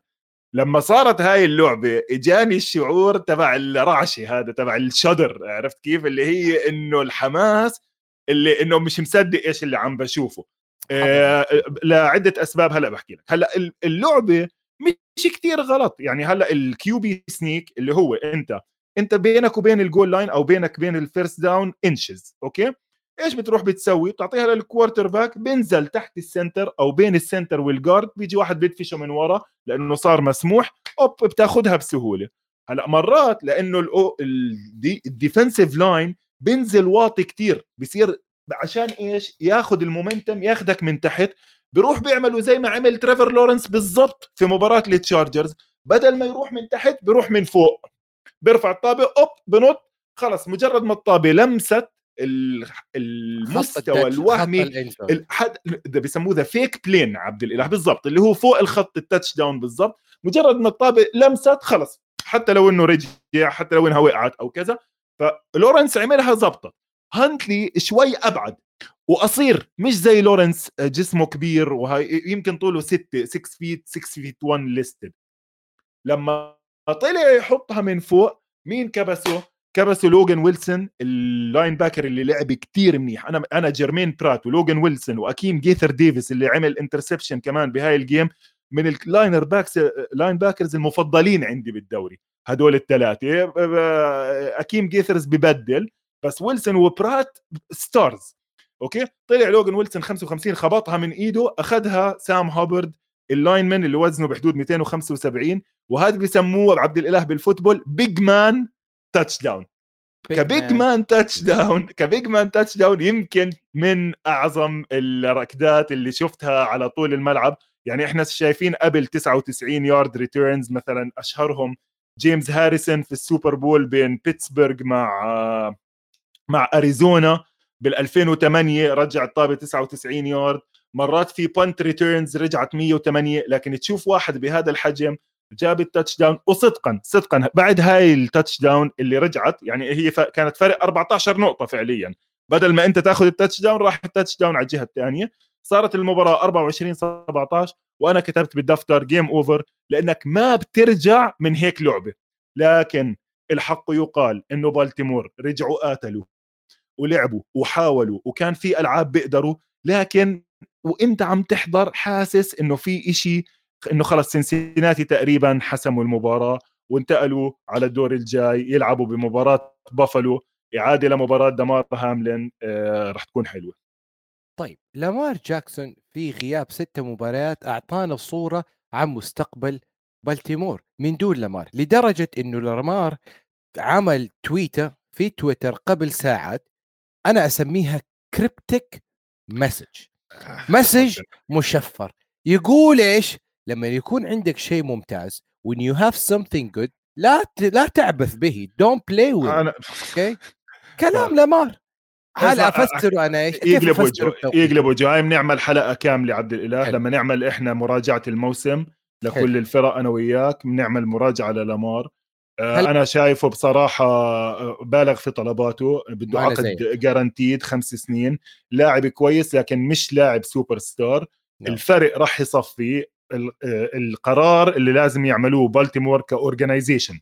لما صارت هاي اللعبة إجاني الشعور تبع الرعشة هذا تبع ال shudder عرفت كيف؟ اللي هي إنه الحماس اللي إنه مش مصدق إيش اللي عم بشوفه. آه لعدة أسباب هلأ بحكي لك. هلأ اللعبة مش كتير غلط. يعني هلأ ال QB sneak اللي هو أنت أنت بينك وبين ال goal line أو بينك وبين ال first down inches okay؟ إيش بتروح بتسوي؟ بتعطيها لل quarterback بينزل تحت ال center أو بين ال center وال guard بيجي واحد بيدفشه من ورا لأنه صار مسموح أوب بتاخذها بسهولة. هلأ مرات لأنه ال defensive line بينزل واطي كتير بصير عشان إيش؟ ياخذ ال momentum ياخذك من تحت. بيروح بيعملوا زي ما عمل تريفر لورنس بالضبط في مباراة ال Chargers بدل ما يروح من تحت بيروح من فوق. بيرفع الطابة أوب بنط خلص مجرد ما الطابة لمست المستوى الوهمي ده بيسموه the fake plane عبد الإله. بالضبط اللي هو فوق الخط ال touchdown بالضبط. مجرد ما الطابه لمست خلص حتى لو إنه رجع حتى لو إنها وقعت أو كذا. فلورنس عملها زبطه هانتلي شوي أبعد. وقصير مش زي لورنس جسمه كبير وهي يمكن طوله 6 6 feet 6 feet 1 listed لما طلع يحطها من فوق مين كبسه؟ كبسوا لوجن ويلسون ال linebacker اللي لعب كتير منيح. أنا أنا جيرمين برات ولوجن ويلسون وأكيم جيثر ديفيس اللي عمل interception كمان بهاي ال game من ال linebackers linebackers المفضلين عندي بالدوري. هدول الثلاثة. أكيم جيثرز ببدل بس ويلسون وبرات stars okay؟ طلع لوجن ويلسون 55 خبطها من إيده أخذها سام هوبرد ال lineman اللي وزنه بحدود 275 وهذا بيسموه عبد الإله بال football big man touchdown ك big man touchdown ك big man touchdown يمكن من أعظم الركضات اللي شفتها على طول الملعب. يعني إحنا شايفين قبل 99 yard returns مثلا أشهرهم. جيمس هاريسون في ال Super Bowl بين بيتسبرغ مع مع أريزونا بال 2008 رجع الطابة 99 يارد مرات في punt returns رجعت 108 لكن تشوف واحد بهذا الحجم جاب ال touchdown وصدقا صدقا بعد هاي ال touchdown اللي رجعت يعني هي كانت فرق 14 نقطة فعليا. بدل ما أنت تأخذ ال touchdown راح ال touchdown على الجهة الثانية. صارت المباراة 24 17 وأنا كتبت بالدفتر game over لأنك ما بترجع من هيك لعبة. لكن الحق يقال إنه بالتيمور رجعوا قاتلوا ولعبوا وحاولوا وكان في ألعاب بيقدروا. لكن وإنت عم تحضر حاسس إنه في إشي إنه خلص سنسيناتي تقريبا حسموا المباراة وانتقلوا على الدور الجاي يلعبوا بمباراة بافلو إعادة لمباراة دمار هاملين آه رح تكون حلوة. طيب لامار جاكسون في غياب ستة مباريات أعطانا صورة عن مستقبل بالتيمور. من دون لامار لدرجة إنه لامار عمل tweet في تويتر قبل ساعات أنا أسميها cryptic message message مشفر. يقول إيش؟ لما يكون عندك شيء ممتاز when you have something good لا لا تعبث به don't play with أنا... okay كلام لامار هل افسره أنا إيش؟ يقلبوا جو يقلبوا جاي بنعمل حلقة كاملة عبد الإله. لما نعمل إحنا مراجعة الموسم لكل حل. الفرق أنا وياك بنعمل مراجعة للامار آه، هل... أنا شايفه بصراحة آه، بالغ في طلباته بده عقد guaranteed خمس سنين. لاعب كويس لكن مش لاعب سوبر ستار. نعم. الفرق راح يصفي. آه، القرار اللي لازم يعملوه بالتيمور ك organization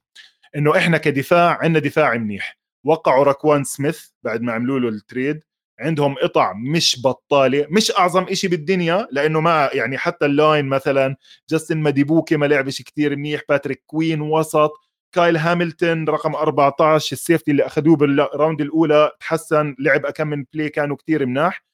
إنه إحنا كدفاع عندنا دفاع منيح. وقعوا راكوان سميث بعد ما عملوا له ال trade عندهم قطع مش بطالة مش أعظم إشي بالدنيا لأنه ما يعني حتى ال line مثلا جاستن ماديبوكي ما لعبش كثير منيح باتريك كوين وسط كايل هاملتون رقم 14 ال safety اللي أخذوه بال round الأولى تحسن لعب كم من play كانوا كثير مناح.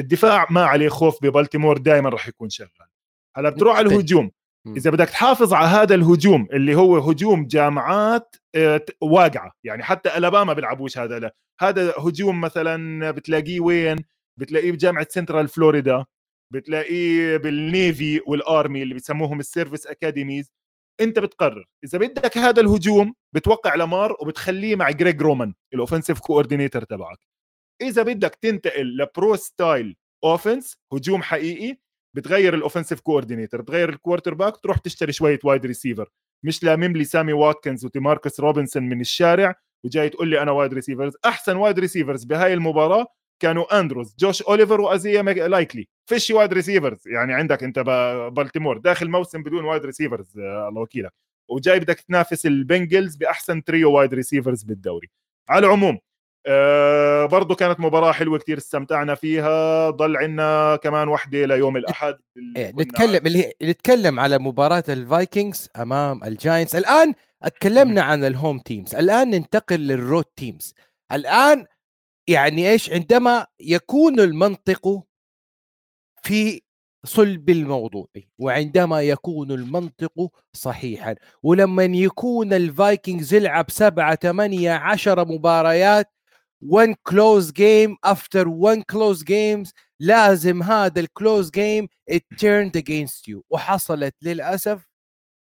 الدفاع ما عليه خوف ببالتيمور دائما راح يكون شغال. هلا بتروح على الهجوم. إذا بدك تحافظ على هذا الهجوم اللي هو هجوم جامعات آه، واقعة. يعني حتى ألاباما بيلعبوش هذا لا. هذا هجوم مثلا بتلاقيه وين؟ بتلاقيه بجامعة سنترال فلوريدا. بتلاقيه بالنيفي والآرمي اللي بيسموهم ال service academies. أنت بتقرر. إذا بدك هذا الهجوم بتوقع لامار وبتخليه مع جريج رومان ال offensive coordinator تبعك. إذا بدك تنتقل ل pro style offense هجوم حقيقي بتغير ال offensive coordinator بتغير ال quarterback تروح تشتري شوية wide receiver مش لامم لي سامي واتكنز وديماركوس روبنسون من الشارع وجاي تقول لي أنا wide receivers أحسن wide receivers بهاي المباراة كانوا أندروز جوش أوليفر وآيزيا لايكلي فيش wide receivers يعني عندك أنت بالتيمور. داخل موسم بدون wide receivers آه، الله وكيلك. وجاي بدك تنافس البنجلز بأحسن trio wide receivers بالدوري. على العموم آه برضو كانت مباراة حلوة كتير استمتعنا فيها. ضل عنا كمان وحدة ليوم الأحد إيه نتكلم اللي نتكلم على مباراة الفايكنجز أمام الجاينتس. الآن اتكلمنا عن ال home teams الآن ننتقل لل road teams الآن يعني إيش؟ عندما يكون المنطق في صلب الموضوع وعندما يكون المنطق صحيحا. ولما يكون الفايكنجز يلعب سبعة ثمانية عشر مباريات one close game after one close games. لازم هذا ال close game it turned against you. وحصلت للأسف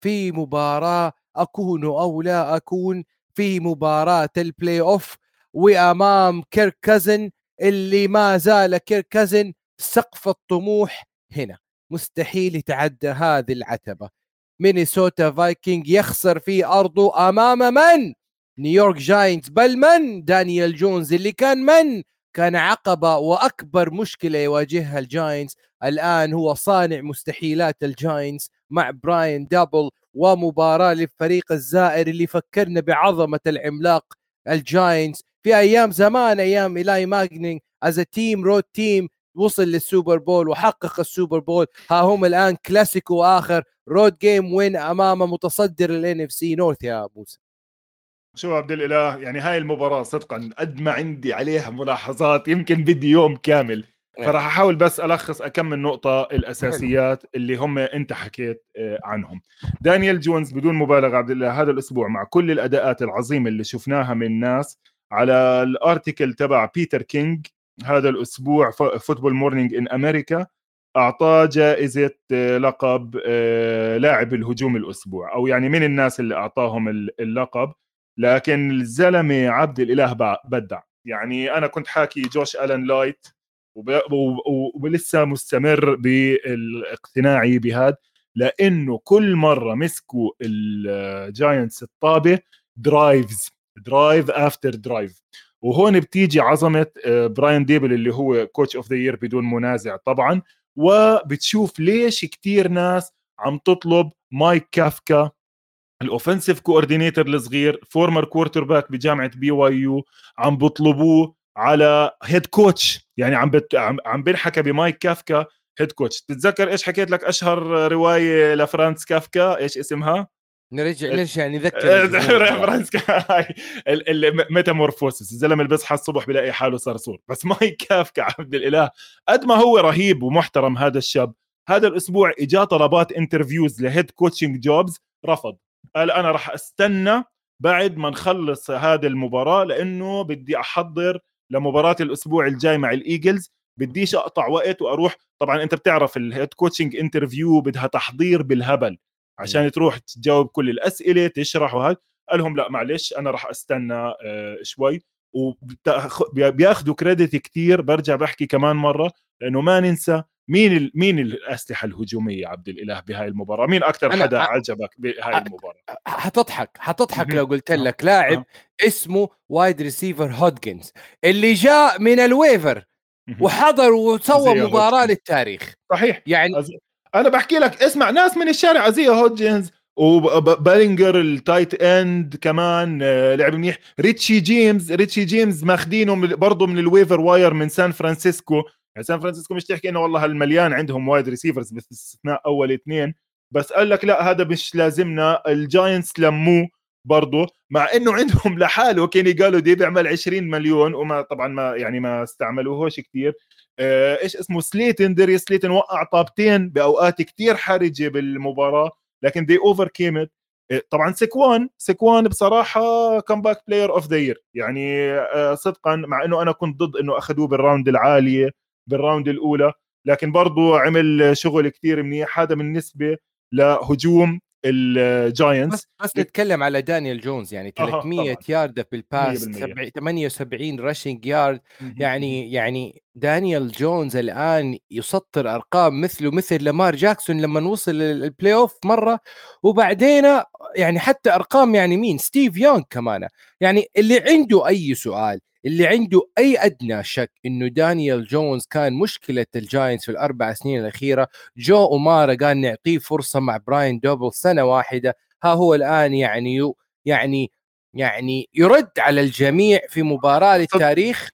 في مباراة أكون أو لا أكون في مباراة ال playoff وأمام كيرك كازن اللي ما زال كيرك كازن سقف الطموح هنا. مستحيل يتعدى هذه العتبة. مينيسوتا فايكنج يخسر في أرضه أمام من؟ نيويورك جاينتس بل من؟ دانيال جونز اللي كان من؟ كان عقبة وأكبر مشكلة يواجهها الجاينتس. الآن هو صانع مستحيلات الجاينتس مع براين دابل ومباراة للفريق الزائر اللي فكرنا بعظمة العملاق الجاينتس. في أيام زمان أيام إيلاي ماجنينج as team road team وصل للسوبر بول وحقق السوبر بول. ها هم الآن كلاسيكو آخر road game win أمام متصدر ال NFC North يا موسى شو عبد الإله يعني هاي المباراة صدقا قد ما عندي عليها ملاحظات يمكن بدي يوم كامل. نعم. فراح أحاول بس ألخص أكم النقطه الأساسيات اللي هم أنت حكيت آه، عنهم. دانيال جونز بدون مبالغة عبد الله هذا الأسبوع مع كل الأداءات العظيمة اللي شفناها من ناس على ال article تبع بيتر كينج هذا الأسبوع Football Morning in America أعطاه جائزة آه، لقب آه، لاعب الهجوم الأسبوع أو يعني من الناس اللي أعطاهم اللقب. لكن الزلمة عبد الإله بدع. يعني أنا كنت حاكي جوش ألان light ولسه مستمر بالاقتناعي بهذا لأنه كل مرة مسكوا الجاينتس الطابة drives drive after drive. وهون بتيجي عظمة براين ديبل اللي هو coach of the year بدون منازع طبعا وبتشوف ليش كتير ناس عم تطلب مايك كافكا ال offensive coordinator الصغير former quarterback بجامعة BYU عم بطلبوه على head coach يعني عم بت... عم, عم بنحكى بمايك كافكا head coach تتذكر إيش حكيت لك أشهر رواية لفرانس كافكا؟ إيش اسمها؟ نرجع نرجع نذكر فرانس Metamorphosis الزلمة اللي بيصحى الصبح بلاقي حاله صرصور بس مايك كافكا عبد الإله قد ما هو رهيب ومحترم هذا الشاب هذا الأسبوع إجا طلبات interviews ل head coaching jobs رفض. قال أنا راح أستنى بعد ما نخلص هذه المباراة لأنه بدي أحضر لمباراة الأسبوع الجاي مع الإيجلز بديش أقطع وقت وأروح. طبعا أنت بتعرف ال head coaching interview بدها تحضير بالهبل عشان تروح تجاوب كل الأسئلة تشرح وهذا قال لهم لا معلش أنا راح أستنى آه، شوي. وبياخذوا credit كثير برجع بحكي كمان مرة لأنه ما ننسى مين ال... مين الأسلحة الهجومية عبد الإله بهاي المباراة؟ مين أكثر حدا أ... عجبك بهاي المباراة؟ حتضحك حتضحك لو قلت لك لاعب اسمه wide receiver هودجنز اللي جاء من ال waiver وحضر وسوى مباراة للتاريخ. صحيح. يعني أز... أنا بحكي لك اسمع ناس من الشارع زي هودجنز وبالينجر ال tight end كمان آه، لعب منيح. ريتشي جيمز ريتشي جيمز ماخذينه برضه من ال waiver wire من سان فرانسيسكو يعني سان فرانسيسكو مش تحكي إنه والله هالمليان عندهم wide receivers باستثناء أول اثنين بس قال لك لا هذا مش لازمنا الجاينتس لموه برضه مع إنه عندهم لحاله. كيني قالاداي بيعمل 20 مليون وما طبعا ما يعني ما استعملوهوش كثير آه إيش اسمه؟ سليتن داريوس سليتن وقع طابتين بأوقات كثير حرجة بالمباراة لكن they overcame it طبعا سكوان سكوان بصراحة comeback player of the year يعني آه صدقا مع إنه أنا كنت ضد إنه أخذوه بال round العالية. بال round الأولى لكن برضو عمل شغل كثير منيح. هذا بالنسبة لهجوم الجاينتس بس, بس نتكلم على دانيال جونز يعني 300 آه yard بال pass 78 rushing yard يعني يعني دانيال جونز الآن يسطر أرقام مثله مثل لامار جاكسون لما وصل ال playoff مرة. وبعدين يعني حتى أرقام يعني مين؟ ستيف يونغ كمان. يعني اللي عنده أي سؤال اللي عنده أي أدنى شك إنه دانيال جونز كان مشكلة الجاينتس في الأربع سنين الأخيرة جون مارا قال نعطيه فرصة مع براين دابول سنة واحدة ها هو الآن يعني يعني يعني يرد على الجميع في مباراة للتاريخ.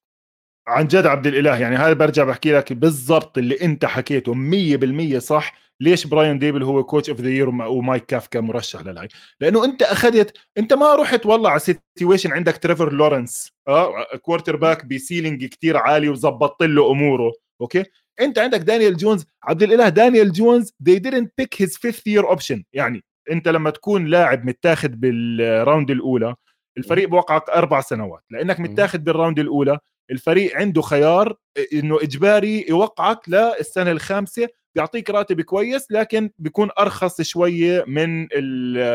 عن جد عبد الإله يعني هذا برجع بحكي لك بالضبط اللي أنت حكيته 100% صح. ليش براين دابول هو coach of the year ومايك كافكا مرشح للهي لأنه أنت اخذت أنت ما رحت والله على situation عندك تريفر لورنس آه quarterback ب ceiling كتير عالي وظبطت له أموره okay؟ أنت عندك دانيال جونز عبد الإله دانيال جونز they didn't pick his fifth year option. يعني أنت لما تكون لاعب متاخذ بال round الأولى الفريق بوقعك أربع سنوات. لأنك متاخذ بال round الأولى الفريق عنده خيار إنه إجباري يوقعك للسنة الخامسة بيعطيك راتب كويس لكن بيكون أرخص شوية من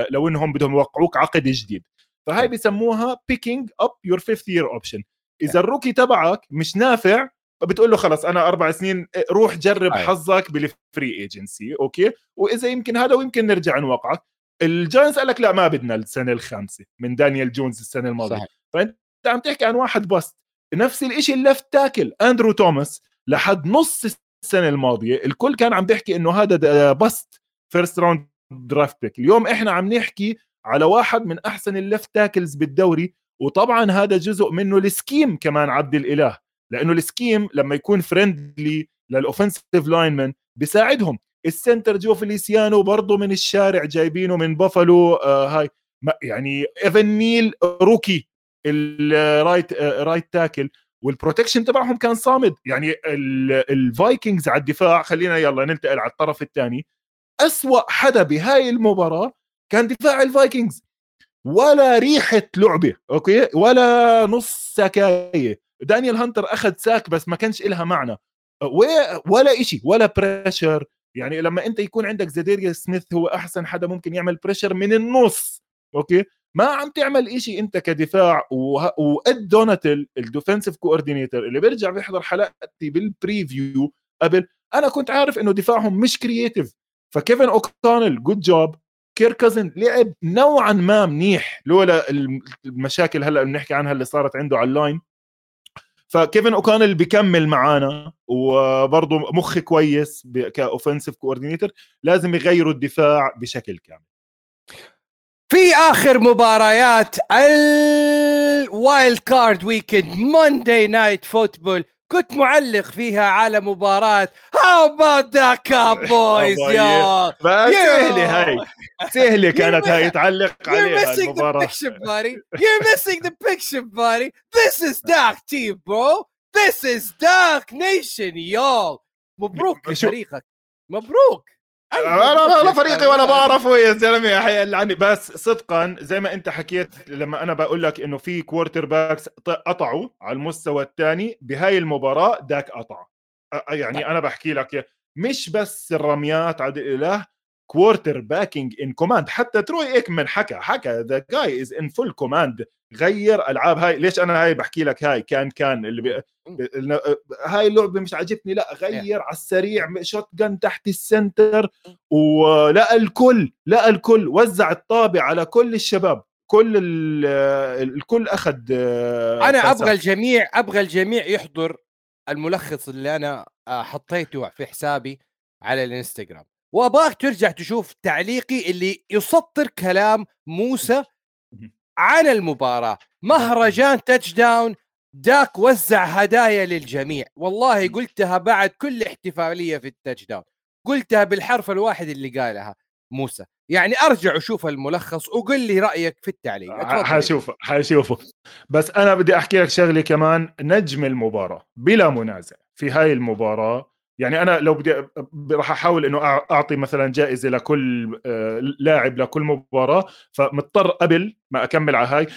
لو إنهم بدهم يوقعوك عقد جديد. فهاي بيسموها picking up your fifth year option إذا ال rookie تبعك مش نافع بتقول له خلص أنا أربع سنين إيه، روح جرب أي. حظك بال free agency okay؟ وإذا يمكن هذا ويمكن نرجع نوقعك. الجاينتس قال لك لا ما بدنا السنة الخامسة من دانيال جونز السنة الماضية. صحيح. فأنت عم تحكي عن واحد بس نفس الشيء ال left tackle اندرو توماس لحد نص السنة الماضية الكل كان عم بيحكي إنه هذا bust first round draft اليوم إحنا عم نحكي على واحد من أحسن ال left tackles بالدوري وطبعا هذا جزء منه ال scheme كمان عبد الإله لأنه ال scheme لما يكون friendly لل offensive linemen بيساعدهم. ال center جون فيليسيانو برضه من الشارع جايبينه من بافالو آه هاي يعني إيفن نيل rookie ال right آه right tackle وال protection تبعهم كان صامد. يعني الفايكنجز على الدفاع خلينا يلا ننتقل على الطرف الثاني. أسوأ حدا بهاي المباراة كان دفاع الفايكنجز. ولا ريحة لعبة okay؟ ولا نص سكاية. دانيال هانتر أخذ sack بس ما كانش إلها معنى. ولا إشي ولا بريشر يعني لما أنت يكون عندك زيديريا سميث هو أحسن حدا ممكن يعمل pressure من النص okay؟ ما عم تعمل إشي أنت كدفاع وإد دوناتل ال defensive coordinator اللي بيرجع بيحضر حلقتي بال preview قبل أنا كنت عارف إنه دفاعهم مش creative فكيفن اوكونل good job كيرك كازنز لعب نوعا ما منيح لولا المشاكل هلأ بنحكي عنها اللي صارت عنده على ال line فكيفن اوكونل بيكمل معانا وبرضه مخ كويس ك offensive coordinator لازم يغيروا الدفاع بشكل كامل. في آخر مباريات ال wild card weekend Monday night football كنت معلق فيها على مباراة. how about the كاوبويز يا سهلة هاي. سهلة كانت هاي. تعلق عليها المباراة. You're missing the picture buddy. This is Dak team bro. This is Dak nation y'all. مبروك لفريقك مبروك. لا لا لا فريقي ولا بعرفه يا زلمة. يعني بس صدقا زي ما أنت حكيت لما أنا بقول لك إنه في quarterbacks قطعوا على المستوى الثاني بهاي المباراة داك قطع. يعني أنا بحكي لك مش بس الرميات عبد الإله quarterbacking in command حتى تروي إيكمان حكى حكى the guy is in full command غير ألعاب هاي. ليش أنا هاي بحكي لك هاي؟ كان كان اللي بي... هاي اللعبة مش عاجبني. لا غير على السريع shotgun تحت ال center ولا الكل لا الكل. وزع الطابة على كل الشباب. كل الكل أخذ آه، أنا أبغى الجميع أبغى الجميع يحضر الملخص اللي أنا آه، حطيته في حسابي على الإنستغرام. وابغاك ترجع تشوف تعليقي اللي يسطر كلام موسى عن المباراة. مهرجان touchdown داك وزع هدايا للجميع. والله قلتها بعد كل احتفالية في ال touchdown قلتها بالحرف الواحد اللي قالها موسى. يعني أرجع وشوف الملخص وقل لي رأيك في التعليق. حشوفه حشوفه. بس أنا بدي أحكي لك شغلة كمان نجم المباراة بلا منازع في هاي المباراة يعني أنا لو بدي راح أحاول إنه أعطي مثلا جائزة لكل آه، لاعب لكل مباراة فمضطر قبل ما أكمل على هاي.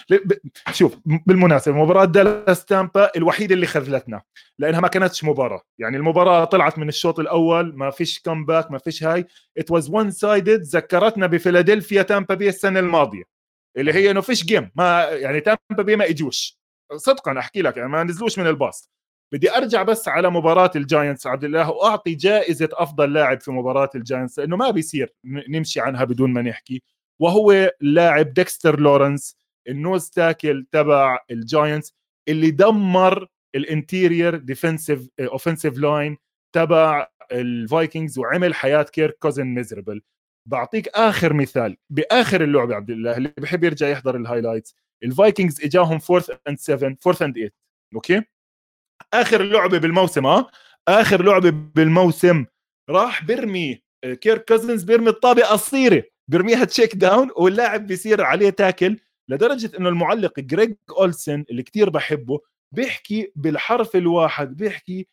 شوف بالمناسبة مباراة دالاس تامبا الوحيدة اللي خذلتنا لأنها ما كانتش مباراة. يعني المباراة طلعت من الشوط الأول ما فيش comeback ما فيش هاي. it was one sided ذكرتنا بفيلادلفيا تامبا بي السنة الماضية اللي هي إنه فيش game ما يعني تامبا بي ما اجوش صدقا أحكي لك يعني ما نزلوش من الباص. بدي أرجع بس على مباراة الجاينتس عبد الله وأعطي جائزة أفضل لاعب في مباراة الجاينتس لأنه ما بيصير نمشي عنها بدون ما نحكي وهو اللاعب ديكستر لورنس ال nose tackle تبع الجاينتس اللي دمر ال interior defensive offensive line تبع الفايكنجز وعمل حياة كيرك كوزنز miserable بعطيك آخر مثال بآخر اللعبة عبد الله اللي بحب يرجع يحضر ال highlights الفايكنجز إجاهم fourth and 7 fourth and 8 okay؟ آخر لعبة بالموسم آه آخر لعبة بالموسم. راح بيرمي آه، كيرك كازنز بيرمي الطابة قصيره بيرميها check down واللاعب بيصير عليه tackle لدرجة إنه المعلق جريج أولسن اللي كتير بحبه بيحكي بالحرف الواحد بيحكي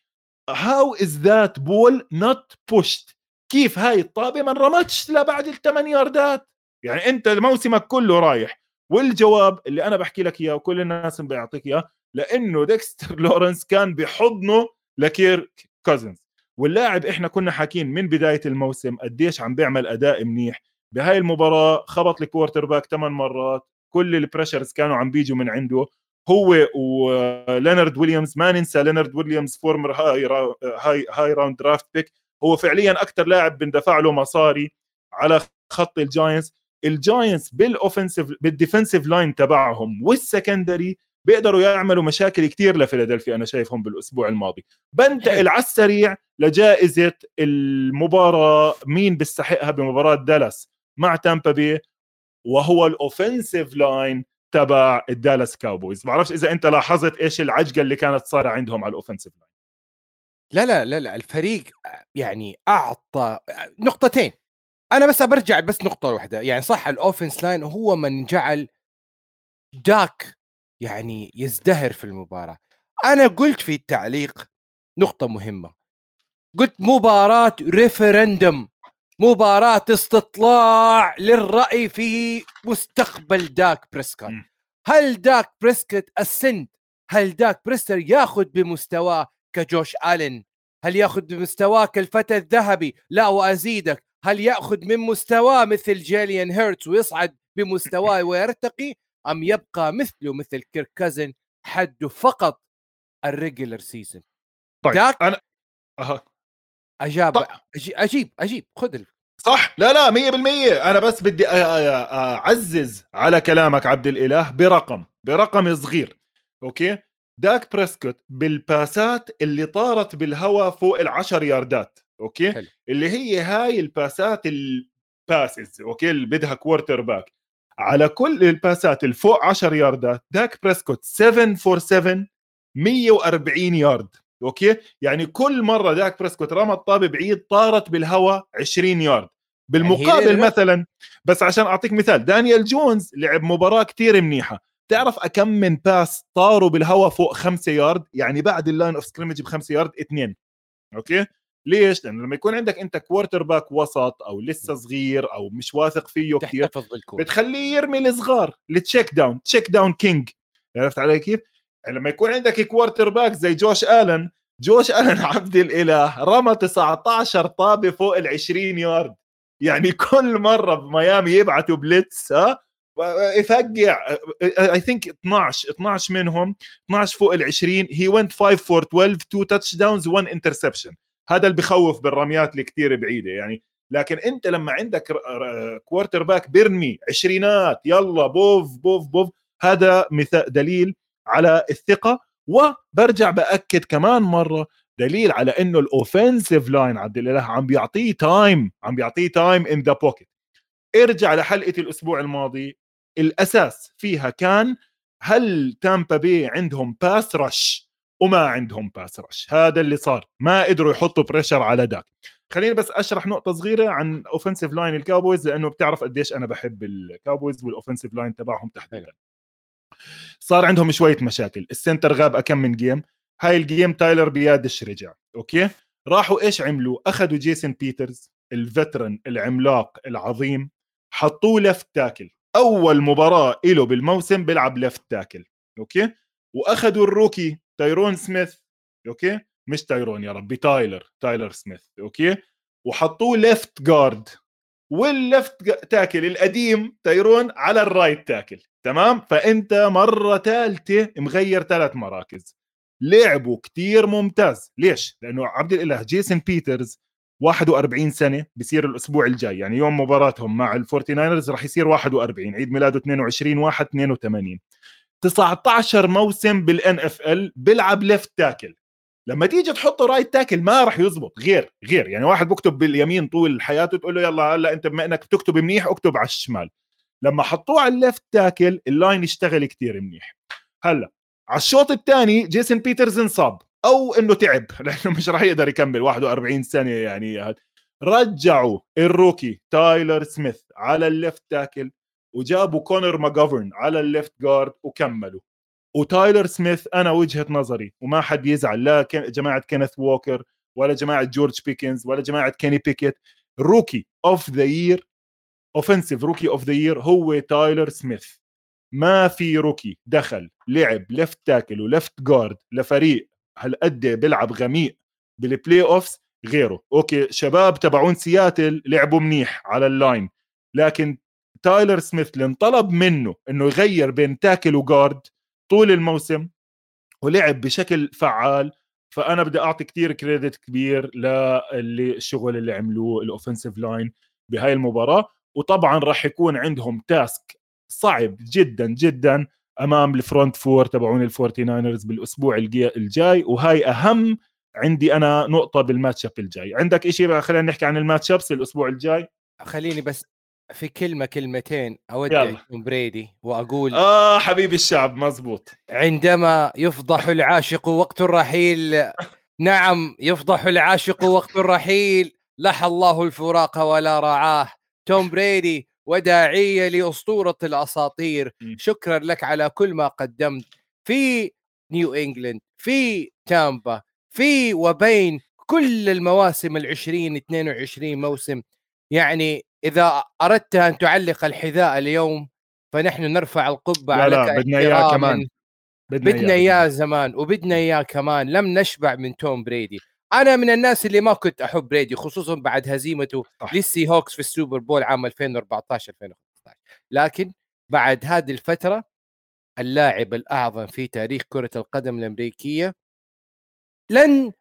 how is that ball not pushed كيف هاي الطابة ما انرمتش لبعد الثمان ياردات؟ يعني أنت موسمك كله رايح. والجواب اللي أنا بحكي لك إياه وكل الناس بيعطيك إياه لأنه ديكستر لورنس كان بحضنه لكيرك كوزنز واللاعب إحنا كنا حاكين من بداية الموسم قديش عم بيعمل أداء منيح. بهاي المباراة خبط ال quarterback ثمان مرات. كل ال pressures كانوا عم بيجوا من عنده. هو ولينارد ويليامز ما ننسى لينارد ويليامز former high high high round draft pick هو فعليا أكثر لاعب بندفع له مصاري على خط الجاينتس الجاينتس بال offensive بال defensive line تبعهم وال secondary بيقدروا يعملوا مشاكل كثير لفيلادلفيا أنا شايفهم بالأسبوع الماضي. بنتقل على السريع لجائزة المباراة مين بيستحقها بمباراة دالاس؟ مع تامبا بي وهو ال offensive line تبع الدالاس كاوبويز. بعرفش إذا أنت لاحظت إيش العجقة اللي كانت صار عندهم على ال offensive line. لا لا لا لا الفريق يعني أعطى نقطتين. أنا بس برجع بس نقطة واحدة. يعني صح ال offense line هو من جعل داك يعني يزدهر في المباراة. أنا قلت في التعليق نقطة مهمة. قلت مباراة referendum مباراة استطلاع للرأي في مستقبل داك بريسكوت. هل داك بريسكوت السند هل داك بريسكوت ياخذ بمستواه كجوش الين هل ياخذ بمستواه كالفتى الذهبي؟ لا وأزيدك. هل ياخذ من مستواه مثل جيلين هيرتس ويصعد بمستواه ويرتقي؟ أم يبقى مثله مثل كيرك كازنز حده فقط ال regular season طيب داك أنا أه. أجاب طيب. أجيب أجيب خذ ال... صح لا لا 100% أنا بس بدي أعزز على كلامك عبد الإله برقم برقم صغير okay داك بريسكوت بالباسات اللي طارت بالهواء فوق العشر ياردات okay حلو. اللي هي هاي الباسات ال passes okay اللي بدها quarterback على كل الباسات اللي فوق 10 ياردات داك بريسكوت 7 for 7 140 yard. okay؟ يعني كل مرة داك بريسكوت رمى الطابة بعيد طارت بالهواء 20 يارد. بالمقابل يعني مثلا بس عشان أعطيك مثال دانيال جونز لعب مباراة كتير منيحة. تعرف أكم من باس طاروا بالهواء فوق خمسة يارد؟ يعني بعد ال line of scrimmage بخمسة يارد اثنين. okay؟ ليش؟ لأنه لما يكون عندك أنت quarterback وسط أو لسه صغير أو مش واثق فيه كثير بتخليه يرمي الصغار ال check down check down king. عرفت علي كيف؟ لما يكون عندك quarterback زي جوش آلن جوش آلن عبد الإله رمى 19 طابة فوق ال 20 يارد. يعني كل مرة بميامي يبعثوا blitz ها؟ يفقع I think 12 12 منهم 12 فوق ال 20 هي went 5 for 12 2 touchdowns 1 interception هذا اللي بخوف بالرميات اللي كثير بعيدة يعني. لكن أنت لما عندك quarterback بيرمي عشرينات يلا بوف بوف بوف هذا مثال دليل على الثقة. وبرجع بأكد كمان مرة دليل على إنه ال offensive line عبد الإله عم بيعطيه time عم بيعطيه time in the pocket ارجع لحلقة الأسبوع الماضي الأساس فيها كان هل تامبا بي عندهم pass rush وما عندهم pass rush هذا اللي صار. ما قدروا يحطوا pressure على داك خليني بس أشرح نقطة صغيرة عن offensive line الكاوبويز لأنه بتعرف قديش أنا بحب الكاوبويز وال offensive line تبعهم تحديدا. صار عندهم شوية مشاكل. ال center غاب أكم من game هاي ال game تايلر بيادش رجع؟ okay؟ راحوا إيش عملوا؟ أخذوا جيسون بيترز ال veteran العملاق العظيم حطوه left tackle أول مباراة له بالموسم بيلعب left tackle okay؟ وأخذوا ال rookie تايرون سميث okay؟ مش تايرون يا ربي تايلر تايلر سميث okay؟ وحطوه left guard وال left tackle القديم تايرون على ال right tackle تمام؟ فأنت مرة ثالثه مغير ثلاث مراكز. لعبوا كتير ممتاز. ليش؟ لأنه عبد الإله جيسون بيترز 41 سنة بصير الأسبوع الجاي يعني يوم مباراتهم مع الفورتي ناينرز راح يصير 41 عيد ميلاده 22 1 82 19 موسم بال NFL بيلعب left tackle لما تيجي تحطه right tackle ما راح يزبط غير غير. يعني واحد بكتب باليمين طول حياته تقول له يلا هلا انت بما انك بتكتب منيح اكتب على الشمال. لما حطوه على ال left tackle ال line يشتغل كتير منيح. هلا على الشوط الثاني جيسون بيترز انصاب. أو إنه تعب لأنه مش راح يقدر يكمل. 41 سنة يعني. رجعوا ال rookie تايلر سميث على ال left tackle وجابوا كونر ماجوفرن على ال left guard وكملوا. وتايلر سميث أنا وجهة نظري وما حد يزعل لا جماعة كينيث ووكر ولا جماعة جورج بيكنز ولا جماعة كيني بيكيت. rookie of the year offensive rookie of the year هو تايلر سميث. ما في rookie دخل لعب left tackle و left guard لفريق هالقد بيلعب عميق بال playoffs غيره. أوكي شباب تبعون سياتل لعبوا منيح على ال line لكن تايلر سميث اللي انطلب منه إنه يغير بين tackle و guard طول الموسم ولعب بشكل فعال فأنا بدي أعطي كثير credit كبير للي الشغل اللي عملوه ال offensive line بهاي المباراة. وطبعا راح يكون عندهم task صعب جدا جدا أمام ال front four تبعون ال Forty Niners بالاسبوع الجاي. وهاي أهم عندي أنا نقطة بال matchup الجاي. عندك شيء خلينا نحكي عن ال matchups الأسبوع الجاي. خليني بس في كلمة كلمتين أودع توم بريدي وأقول آه حبيب الشعب مزبوط عندما يفضح العاشق وقت الرحيل نعم يفضح العاشق وقت الرحيل. لح الله الفراق ولا رعاه. توم بريدي وداعية لأسطورة الأساطير. شكرا لك على كل ما قدمت. في نيو إنجلند في تامبا في وبين كل المواسم العشرين 22 موسم. يعني إذا أردت أن تعلق الحذاء اليوم فنحن نرفع القبعة لا لا بدنا إياه كمان. بدنا إياه زمان وبدنا إياه كمان. لم نشبع من توم بريدي. أنا من الناس اللي ما كنت أحب بريدي خصوصا بعد هزيمته لل Seahawks في ال Super Bowl عام 2014 2015 لكن بعد هذه الفترة اللاعب الأعظم في تاريخ كرة القدم الأمريكية لن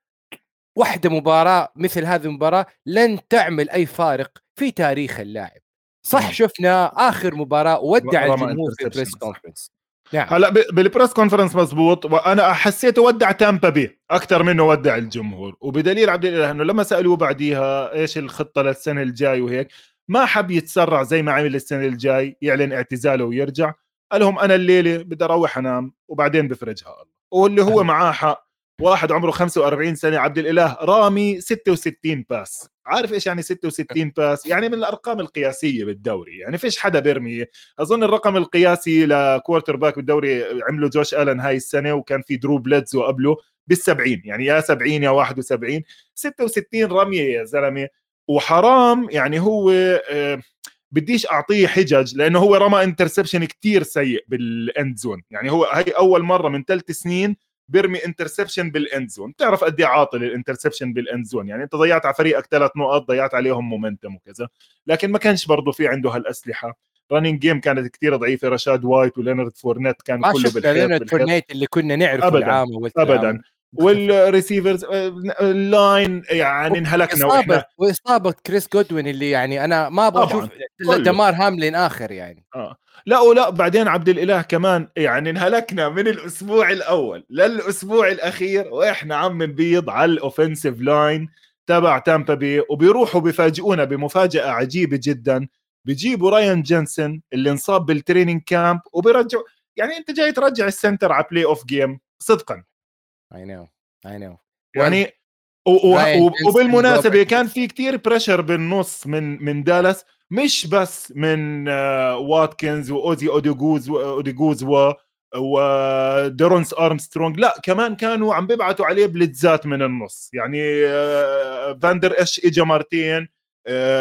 واحدة مباراة مثل هذه المباراة لن تعمل أي فارق في تاريخ اللاعب. صح شفنا آخر مباراة ودع الجمهور في ال press conference نعم. هلا بال press conference مزبوط وأنا حسيته ودع تامبا بي أكثر منه ودع الجمهور. وبدليل عبد الإله إنه لما سألوه بعديها إيش الخطة للسنة الجاي وهيك ما حب يتسرع زي ما عمل السنة الجاي يعلن اعتزاله ويرجع. قال لهم أنا الليلة بدي أروح أنام وبعدين بفرجها الله. واللي هو معاه حق. واحد عمره 45 سنة عبد الإله رامي 66 pass. عارف إيش يعني 66 pass؟ يعني من الأرقام القياسية بالدوري. يعني فيش حدا بيرمي. أظن الرقم القياسي ل quarterback بالدوري عمله جوش آلن هاي السنة وكان في درو بليدزو قبله بال70 يعني يا 70 يا 71 66 رمية يا زلمة. وحرام يعني هو آه، بديش أعطيه حجج لأنه هو رمى interception كتير سيء بال end zone يعني هو هي أول مرة من ثلاث سنين بيرمي interception بال end zone بتعرف قد إيه عاطل ال interception بال end zone يعني أنت ضيعت على فريقك ثلاث نقط ضيعت عليهم momentum وكذا. لكن ما كانش برضه في عنده هالأسلحة. running game كانت كثير ضعيفة. رشاد وايت ولينارد فورنت كان كله بالحيط لينارد فورنت اللي كنا نعرفه ابدا العام ابدا. وال receivers ال line يعني انهلكنا وإحنا وإصابة كريس جودوين اللي يعني أنا ما أبغى أشوف دمار هاملين آخر يعني. آه. لا ولا بعدين عبد الإله كمان يعني انهلكنا من الأسبوع الأول للأسبوع الأخير وإحنا عم نبيض على ال offensive line تبع تامبا بي وبيروحوا بيفاجئونا بمفاجأة عجيبة جدا. بيجيبوا رايان جنسن اللي انصاب بال training camp وبيرجعوا يعني أنت جاي ترجع ال center على playoff game صدقا. اي نو اي نو يعني وبالمناسبة كان في كتير pressure بالنص من من دالاس. مش بس من واتكنز وأوزي اوديجوز اوديجوز و وديرونس أرمسترونج لا كمان كانوا عم بيبعتوا عليه بلتزات من النص. يعني فاندر اش اجى مرتين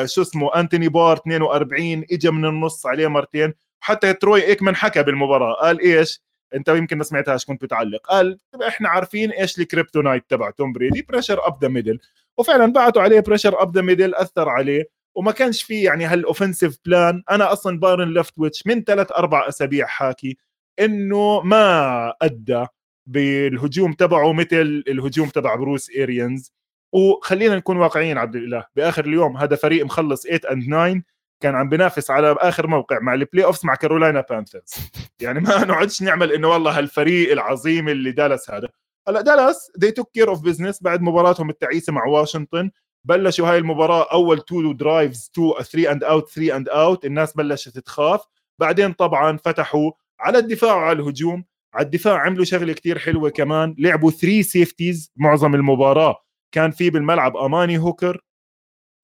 شو اسمه أنتوني بار 42 اجى من النص عليه مرتين. حتى تروي إيكمان حكى بالمباراة قال إيش؟ أنت يمكن ما سمعتهاش كنت بتعلق قال إحنا عارفين إيش ال kryptonite تبع توم بريدي pressure up the middle وفعلا بعتوا عليه pressure up the middle أثر عليه. وما كانش في يعني هال offensive plan أنا أصلا بارن ليفتويتش من ثلاث أربع أسابيع حاكي إنه ما أدى بالهجوم تبعه مثل الهجوم تبع بروس ايريانز وخلينا نكون واقعيين عبد الإله بآخر اليوم هذا فريق مخلص 8 and 9 كان عم بينافس على آخر موقع مع ال playoffs مع Carolina Panthers يعني ما نقعدش نعمل إنه والله هالفريق العظيم اللي دالاس هذا. هلا دالاس they took care of business بعد مباراتهم التعيسة مع واشنطن بلشوا هاي المباراة أول two drives two 3 and out 3 and out الناس بلشت تخاف. بعدين طبعا فتحوا على الدفاع وعلى الهجوم. على الدفاع عملوا شغلة كتير حلوة كمان. لعبوا 3 safeties معظم المباراة. كان في بالملعب ماليك هوكر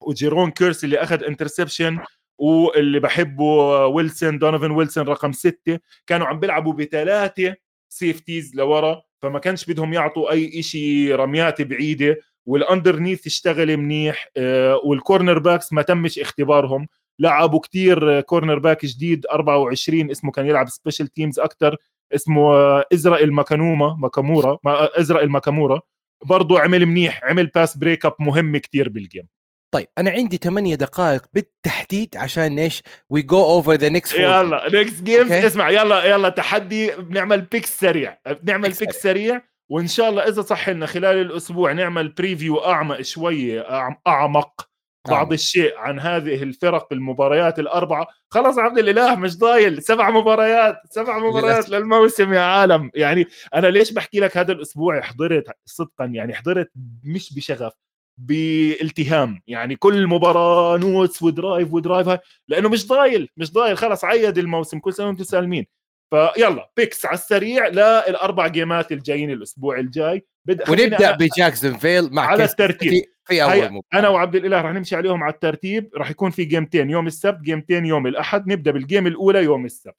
وجيرون كيرس اللي أخذ interception واللي بحبه ويلسون دونيفن ويلسون رقم ستة. كانوا عم بيلعبوا بثلاثة safeties لورا فما كانش بدهم يعطوا أي شيء رميات بعيدة. وال underneath تشتغل منيح آه، وال cornerbacks ما تمش اختبارهم. لعبوا كتير corner back جديد 24 اسمه كان يلعب special teams أكثر اسمه إزرائيل ماكانوما ماكامورا إزرائيل ماكامورا. برضه عمل منيح عمل pass break up مهم كتير بال game طيب أنا عندي 8 دقائق بالتحديد عشان إيش؟ we go over the next يلا next game اسمع يلا يلا تحدي بنعمل picks سريع. بنعمل picks سريع. وإن شاء الله إذا صح لنا خلال الأسبوع نعمل preview أعمق شوية أعمق بعض الشيء عن هذه الفرق المباريات الأربعة. خلاص عبد الإله مش ضايل سبع مباريات سبع مباريات للموسم يا عالم. يعني أنا ليش بحكي لك هذا الأسبوع حضرت صدقا يعني حضرت مش بشغف بالتهام. يعني كل مباراة notes و drive و drive لأنه مش ضايل مش ضايل. خلص عيد الموسم كل سنة وأنتم سالمين. فيلا picks على السريع للأربع جيمات الجايين الأسبوع الجاي. ونبدأ بجاكسون فيل مع على الترتيب. في أول مباراة. أنا وعبد الإله رح نمشي عليهم على الترتيب. رح يكون في جيمتين يوم السبت جيمتين يوم الأحد. نبدأ بال game الأولى يوم السبت.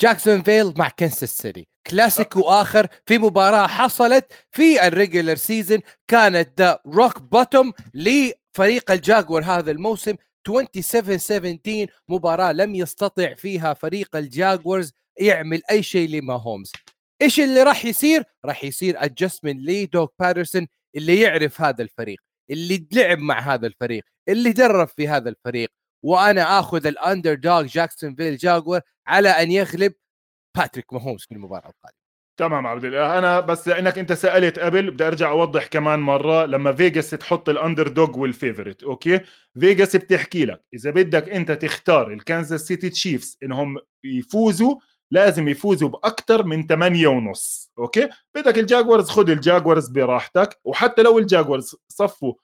جاكسون فيل مع كنساس سيتي. كلاسيكو آخر في مباراة حصلت في ال regular season كانت the rock bottom لفريق الجاكور هذا الموسم. 27 17 مباراة لم يستطع فيها فريق الجاكورز يعمل أي شيء لماهومز. إيش اللي راح يصير؟ راح يصير adjustment لدوغ بيدرسون اللي يعرف هذا الفريق اللي لعب مع هذا الفريق اللي درب في هذا الفريق وأنا آخذ ال underdog جاكسون فيل جاكور على أن يغلب باتريك ماهومز في المباراة القادمة. تمام عبد الاله أنا بس لانك أنت سألت قبل بدي أرجع أوضح كمان مرة لما فيجاس تحط ال underdog وال favorite okay؟ فيجاس بتحكي لك إذا بدك أنت تختار الكانزاس سيتي تشيفز إنهم يفوزوا لازم يفوزوا باكثر من 8 ونص okay؟ بدك الجاكورز خذ الجاكورز براحتك وحتى لو الجاكورز صفوا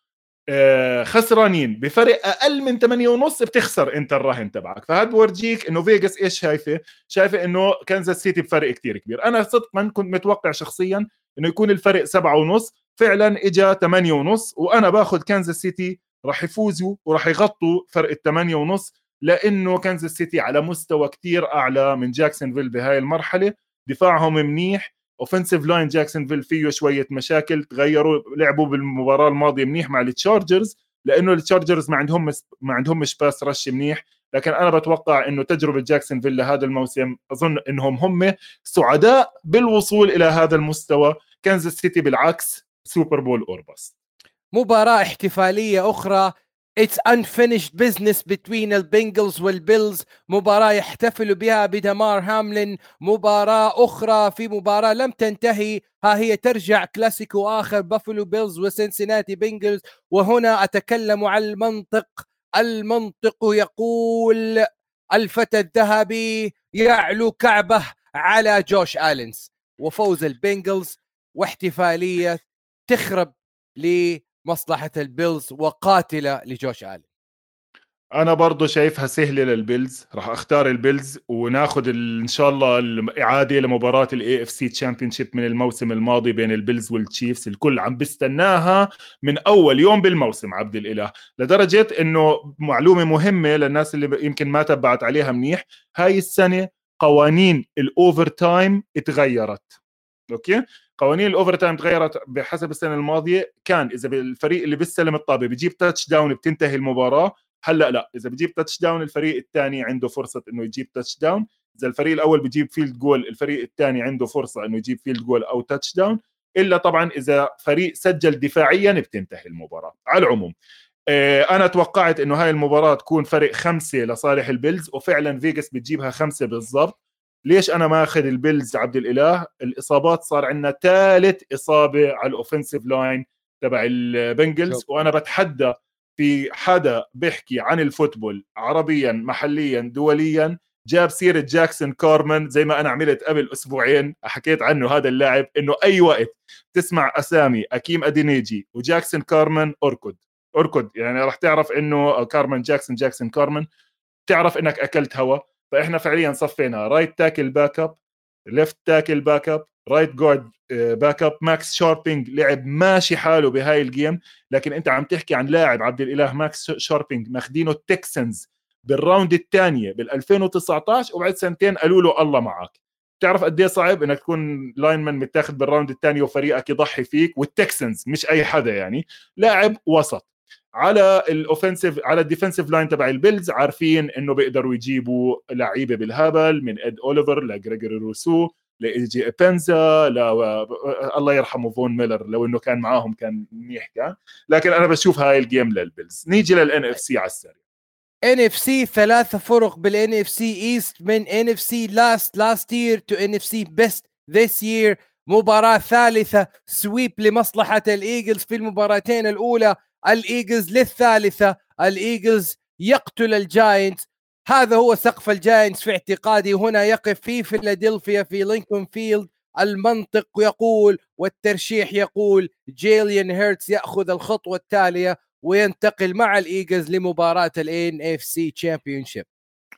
خسرانين. بفرق أقل من 8 ونص بتخسر انت الرهن تبعك فهذا بورجيك إنه فيجاس إيش شايفة؟ شايفة إنه كنزاس سيتي بفرق كتير كبير. أنا صدقا كنت متوقع شخصيا إنه يكون الفرق 7 ونص. فعلا اجى 8 ونص وأنا باخذ كنزاس سيتي راح يفوزوا وراح يغطوا فرق الثمانية ونص لأنه كنزاس سيتي على مستوى كتير أعلى من جاكسونفيل بهاي المرحلة. دفاعهم منيح. offensive line جاكسونفيل فيه شوية مشاكل تغيروا لعبوا بالمباراة الماضية منيح مع التشارجرز لأنه التشارجرز ما عندهم ما عندهمش pass rush منيح. لكن أنا بتوقع إنه تجربة جاكسونفيل لهذا الموسم أظن إنهم هم سعداء بالوصول إلى هذا المستوى. كنزاس سيتي بالعكس Super Bowl or bust مباراة احتفالية أخرى. It's unfinished business between البنجلز والبيلز مباراة يحتفل بها بدمار هاملين مباراة أخرى في مباراة لم تنتهي. ها هي ترجع كلاسيكو آخر بافلو بيلز وسنسناتي بنجلز وهنا أتكلم عن المنطق. المنطق يقول الفتى الذهبي يعلو كعبه على جوش آلنز وفوز البنجلز واحتفالية تخرب لي مصلحة البيلز وقاتلة لجوش آلن. أنا برضه شايفها سهلة للبيلز راح أختار البيلز وناخذ إن شاء الله الاعاده لمباراة ال AFC championship من الموسم الماضي بين البيلز والتشيفز الكل عم بيستناها من أول يوم بالموسم عبد الإله. لدرجة إنه معلومة مهمة للناس اللي يمكن ما تبعت عليها منيح هاي السنة قوانين ال overtime اتغيرت. okay؟ قوانين ال overtime تغيرت بحسب السنة الماضية. كان إذا الفريق اللي بيستلم الطابة بيجيب touchdown بتنتهي المباراة. هلأ لا إذا بجيب touchdown الفريق الثاني عنده فرصة إنه يجيب touchdown إذا الفريق الأول بيجيب field goal الفريق الثاني عنده فرصة إنه يجيب field goal أو touchdown إلا طبعا إذا فريق سجل دفاعيا بتنتهي المباراة. على العموم آه، أنا توقعت إنه هاي المباراة تكون فرق خمسة لصالح البيلز وفعلا فيجاس بتجيبها خمسة بالضبط. ليش أنا ماخذ البيلز عبد الإله؟ الإصابات صار عندنا ثالث إصابة على ال offensive line تبع البنجلز وأنا بتحدى في حدا بيحكي عن ال football عربيا محليا دوليا جاب سيرة جاكسون كارمان زي ما أنا عملت قبل أسبوعين حكيت عنه هذا اللاعب إنه أي وقت تسمع أسامي أكيم أدينيجي وجاكسون كارمان أركض. أركض يعني راح تعرف إنه كارمان جاكسون جاكسون كارمان تعرف إنك أكلت هوا. فإحنا فعليا صفينا right tackle backup left tackle backup right guard backup ماكس شاربينج لعب ماشي حاله بهاي ال game لكن أنت عم تحكي عن لاعب عبد الإله ماكس شاربينج ماخذينه التكسنز بال round الثانية بال 2019 وبعد سنتين قالوا له الله معك. بتعرف قد إيه صعب إنك تكون lineman متاخذ بال round الثاني وفريقك يضحي فيك؟ والتكسنز مش أي حدا يعني. لاعب وسط. على ال offensive على ال defensive line تبع البيلز عارفين إنه بيقدروا يجيبوا لعيبة بالهبل من إد أوليفر لجريجوري روسو لايجي ابينيسا ل الله يرحمه فون ميلر لو إنه كان معاهم كان منيح كان لكن أنا بشوف هاي ال game للبيلز نيجي لل NFC على السريع. NFC ثلاثة فرق بال NFC East من NFC Least last year to NFC Beast this year مباراة ثالثة sweep لمصلحة الايجلز في المباراتين الأولى. الإيجلز للثالثة الإيجلز يقتل الجاينتس. هذا هو سقف الجاينتس في اعتقادي. هنا يقف في فيلادلفيا في لينكولن فيلد. المنطق يقول والترشيح يقول جيلين هيرتس يأخذ الخطوة التالية وينتقل مع الإيجلز لمباراة ال NFC Championship.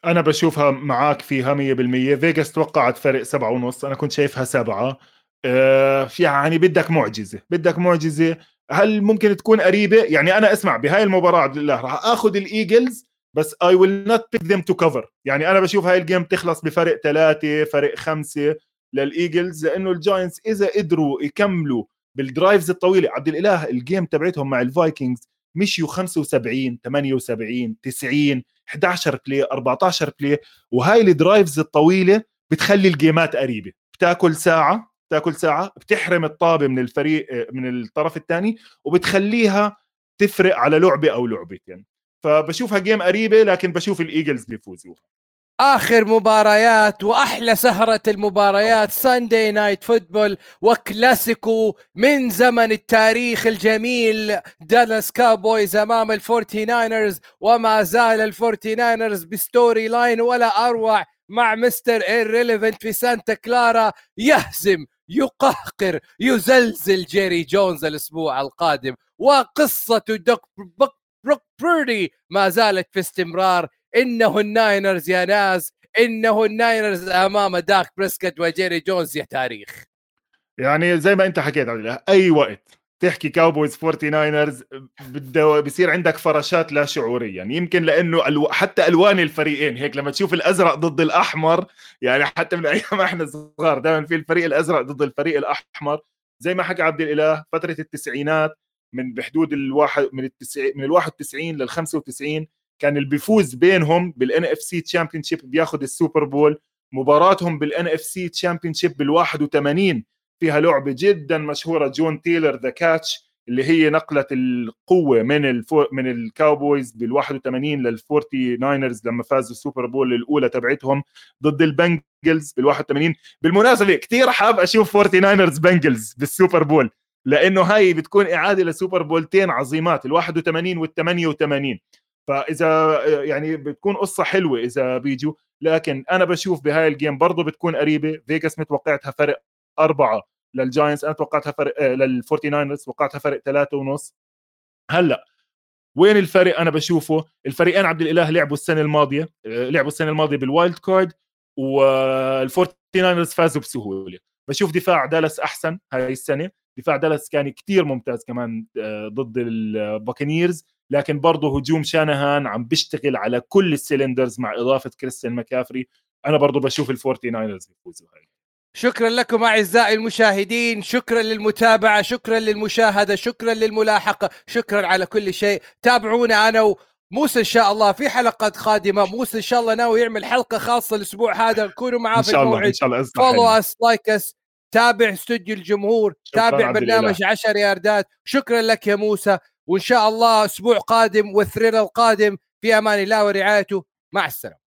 أنا بشوفها معاك فيها 100% فيجاس توقعت فرق سبعة ونص. أنا كنت شايفها سبعة. آه يعني بدك معجزة. بدك معجزة. هل ممكن تكون قريبة؟ يعني أنا أسمع بهاي المباراة عبد الله راح آخذ الإيجلز بس I will not pick them to cover يعني أنا بشوف هاي ال game تخلص بفرق ثلاثة فرق خمسة للإيجلز لأنه الجاينتس إذا قدروا يكملوا بال drives الطويلة عبد الإله ال game تبعتهم مع الفايكنجز مشيوا 75 78 90 11 play 14 play وهاي ال drives الطويلة بتخلي الجيمات قريبة. بتاكل ساعة بتاكل ساعة بتحرم الطابة من الفريق من الطرف الثاني وبتخليها تفرق على لعبة أو لعبتين. فبشوفها game قريبة لكن بشوف الإيجلز بيفوزوا. آخر مباريات وأحلى سهرة المباريات Sunday Night Football وكلاسيكو من زمن التاريخ الجميل دالاس كابويز أمام الفورتي ناينرز وما زال الفورتي ناينرز ب storyline ولا أروع مع Mr. Irrelevant في سانتا كلارا يهزم يقهقر يزلزل جيري جونز الأسبوع القادم. وقصة دوك بروك بيردي ما زالت في استمرار. إنه الناينرز يا ناس إنه الناينرز أمام داك بريسكت وجيري جونز يا تاريخ. يعني زي ما أنت حكيت أي وقت. تحكي كاوبويز فورتي ناينرز بده بصير عندك فراشات لا شعوريا. يعني يمكن لأنه ألو... حتى ألوان الفريقين هيك لما تشوف الأزرق ضد الأحمر يعني حتى من أيام إحنا صغار دائما في الفريق الأزرق ضد الفريق الأحمر. زي ما حكى عبد الإله فترة التسعينات من بحدود الواحد من التسع من ال 91 لل 95 كان اللي بيفوز بينهم بال NFC Championship بياخذ السوبر بول. مباراتهم بال NFC Championship بال 81 فيها لعبة جدا مشهورة جون تيلر The Catch اللي هي نقلت القوة من الفو من الكاوبويز بال 81 للفورتي ناينرز لما فازوا السوبر بول الأولى تبعتهم ضد البنجلز بال 81 بالمناسبة كثير حاب أشوف فورتي ناينرز بنجلز بالسوبر بول لأنه هاي بتكون إعادة لسوبر بولتين عظيمات ال 81 وال 88 فإذا يعني بتكون قصة حلوة إذا بيجوا لكن أنا بشوف بهاي ال game برضه بتكون قريبة. فيجاس متوقعتها فرق أربعة. للجاينتس أنا توقعتها فرق آه، للفورتي ناينرز توقعتها فرق ثلاثة ونص. هلأ وين الفرق أنا بشوفه؟ الفريقين عبد الإله لعبوا السنة الماضية آه، لعبوا السنة الماضية بال Wild Card والفورتي ناينرز فازوا بسهولة. بشوف دفاع دالاس أحسن هاي السنة. دفاع دالاس كان كتير ممتاز كمان آه، ضد البكانيرز. لكن برضه هجوم شانهان عم بيشتغل على كل ال cylinders مع إضافة كريستيان مكافري. أنا برضه بشوف الفورتي ناينرز يفوزوا هاي. شكرا لكم أعزائي المشاهدين شكرا للمتابعة شكرا للمشاهدة شكرا للملاحقة شكرا على كل شيء. تابعونا أنا وموسى إن شاء الله في حلقات قادمة. موسى إن شاء الله ناوي يعمل حلقة خاصة الأسبوع هذا. كونوا معاه في الموعد إن شاء الله follow us like us تابع استوديو الجمهور. تابع برنامج 10 ياردات. شكرا لك يا موسى. وإن شاء الله أسبوع قادم والثريل القادم. في أمان الله ورعايته. مع السلامة.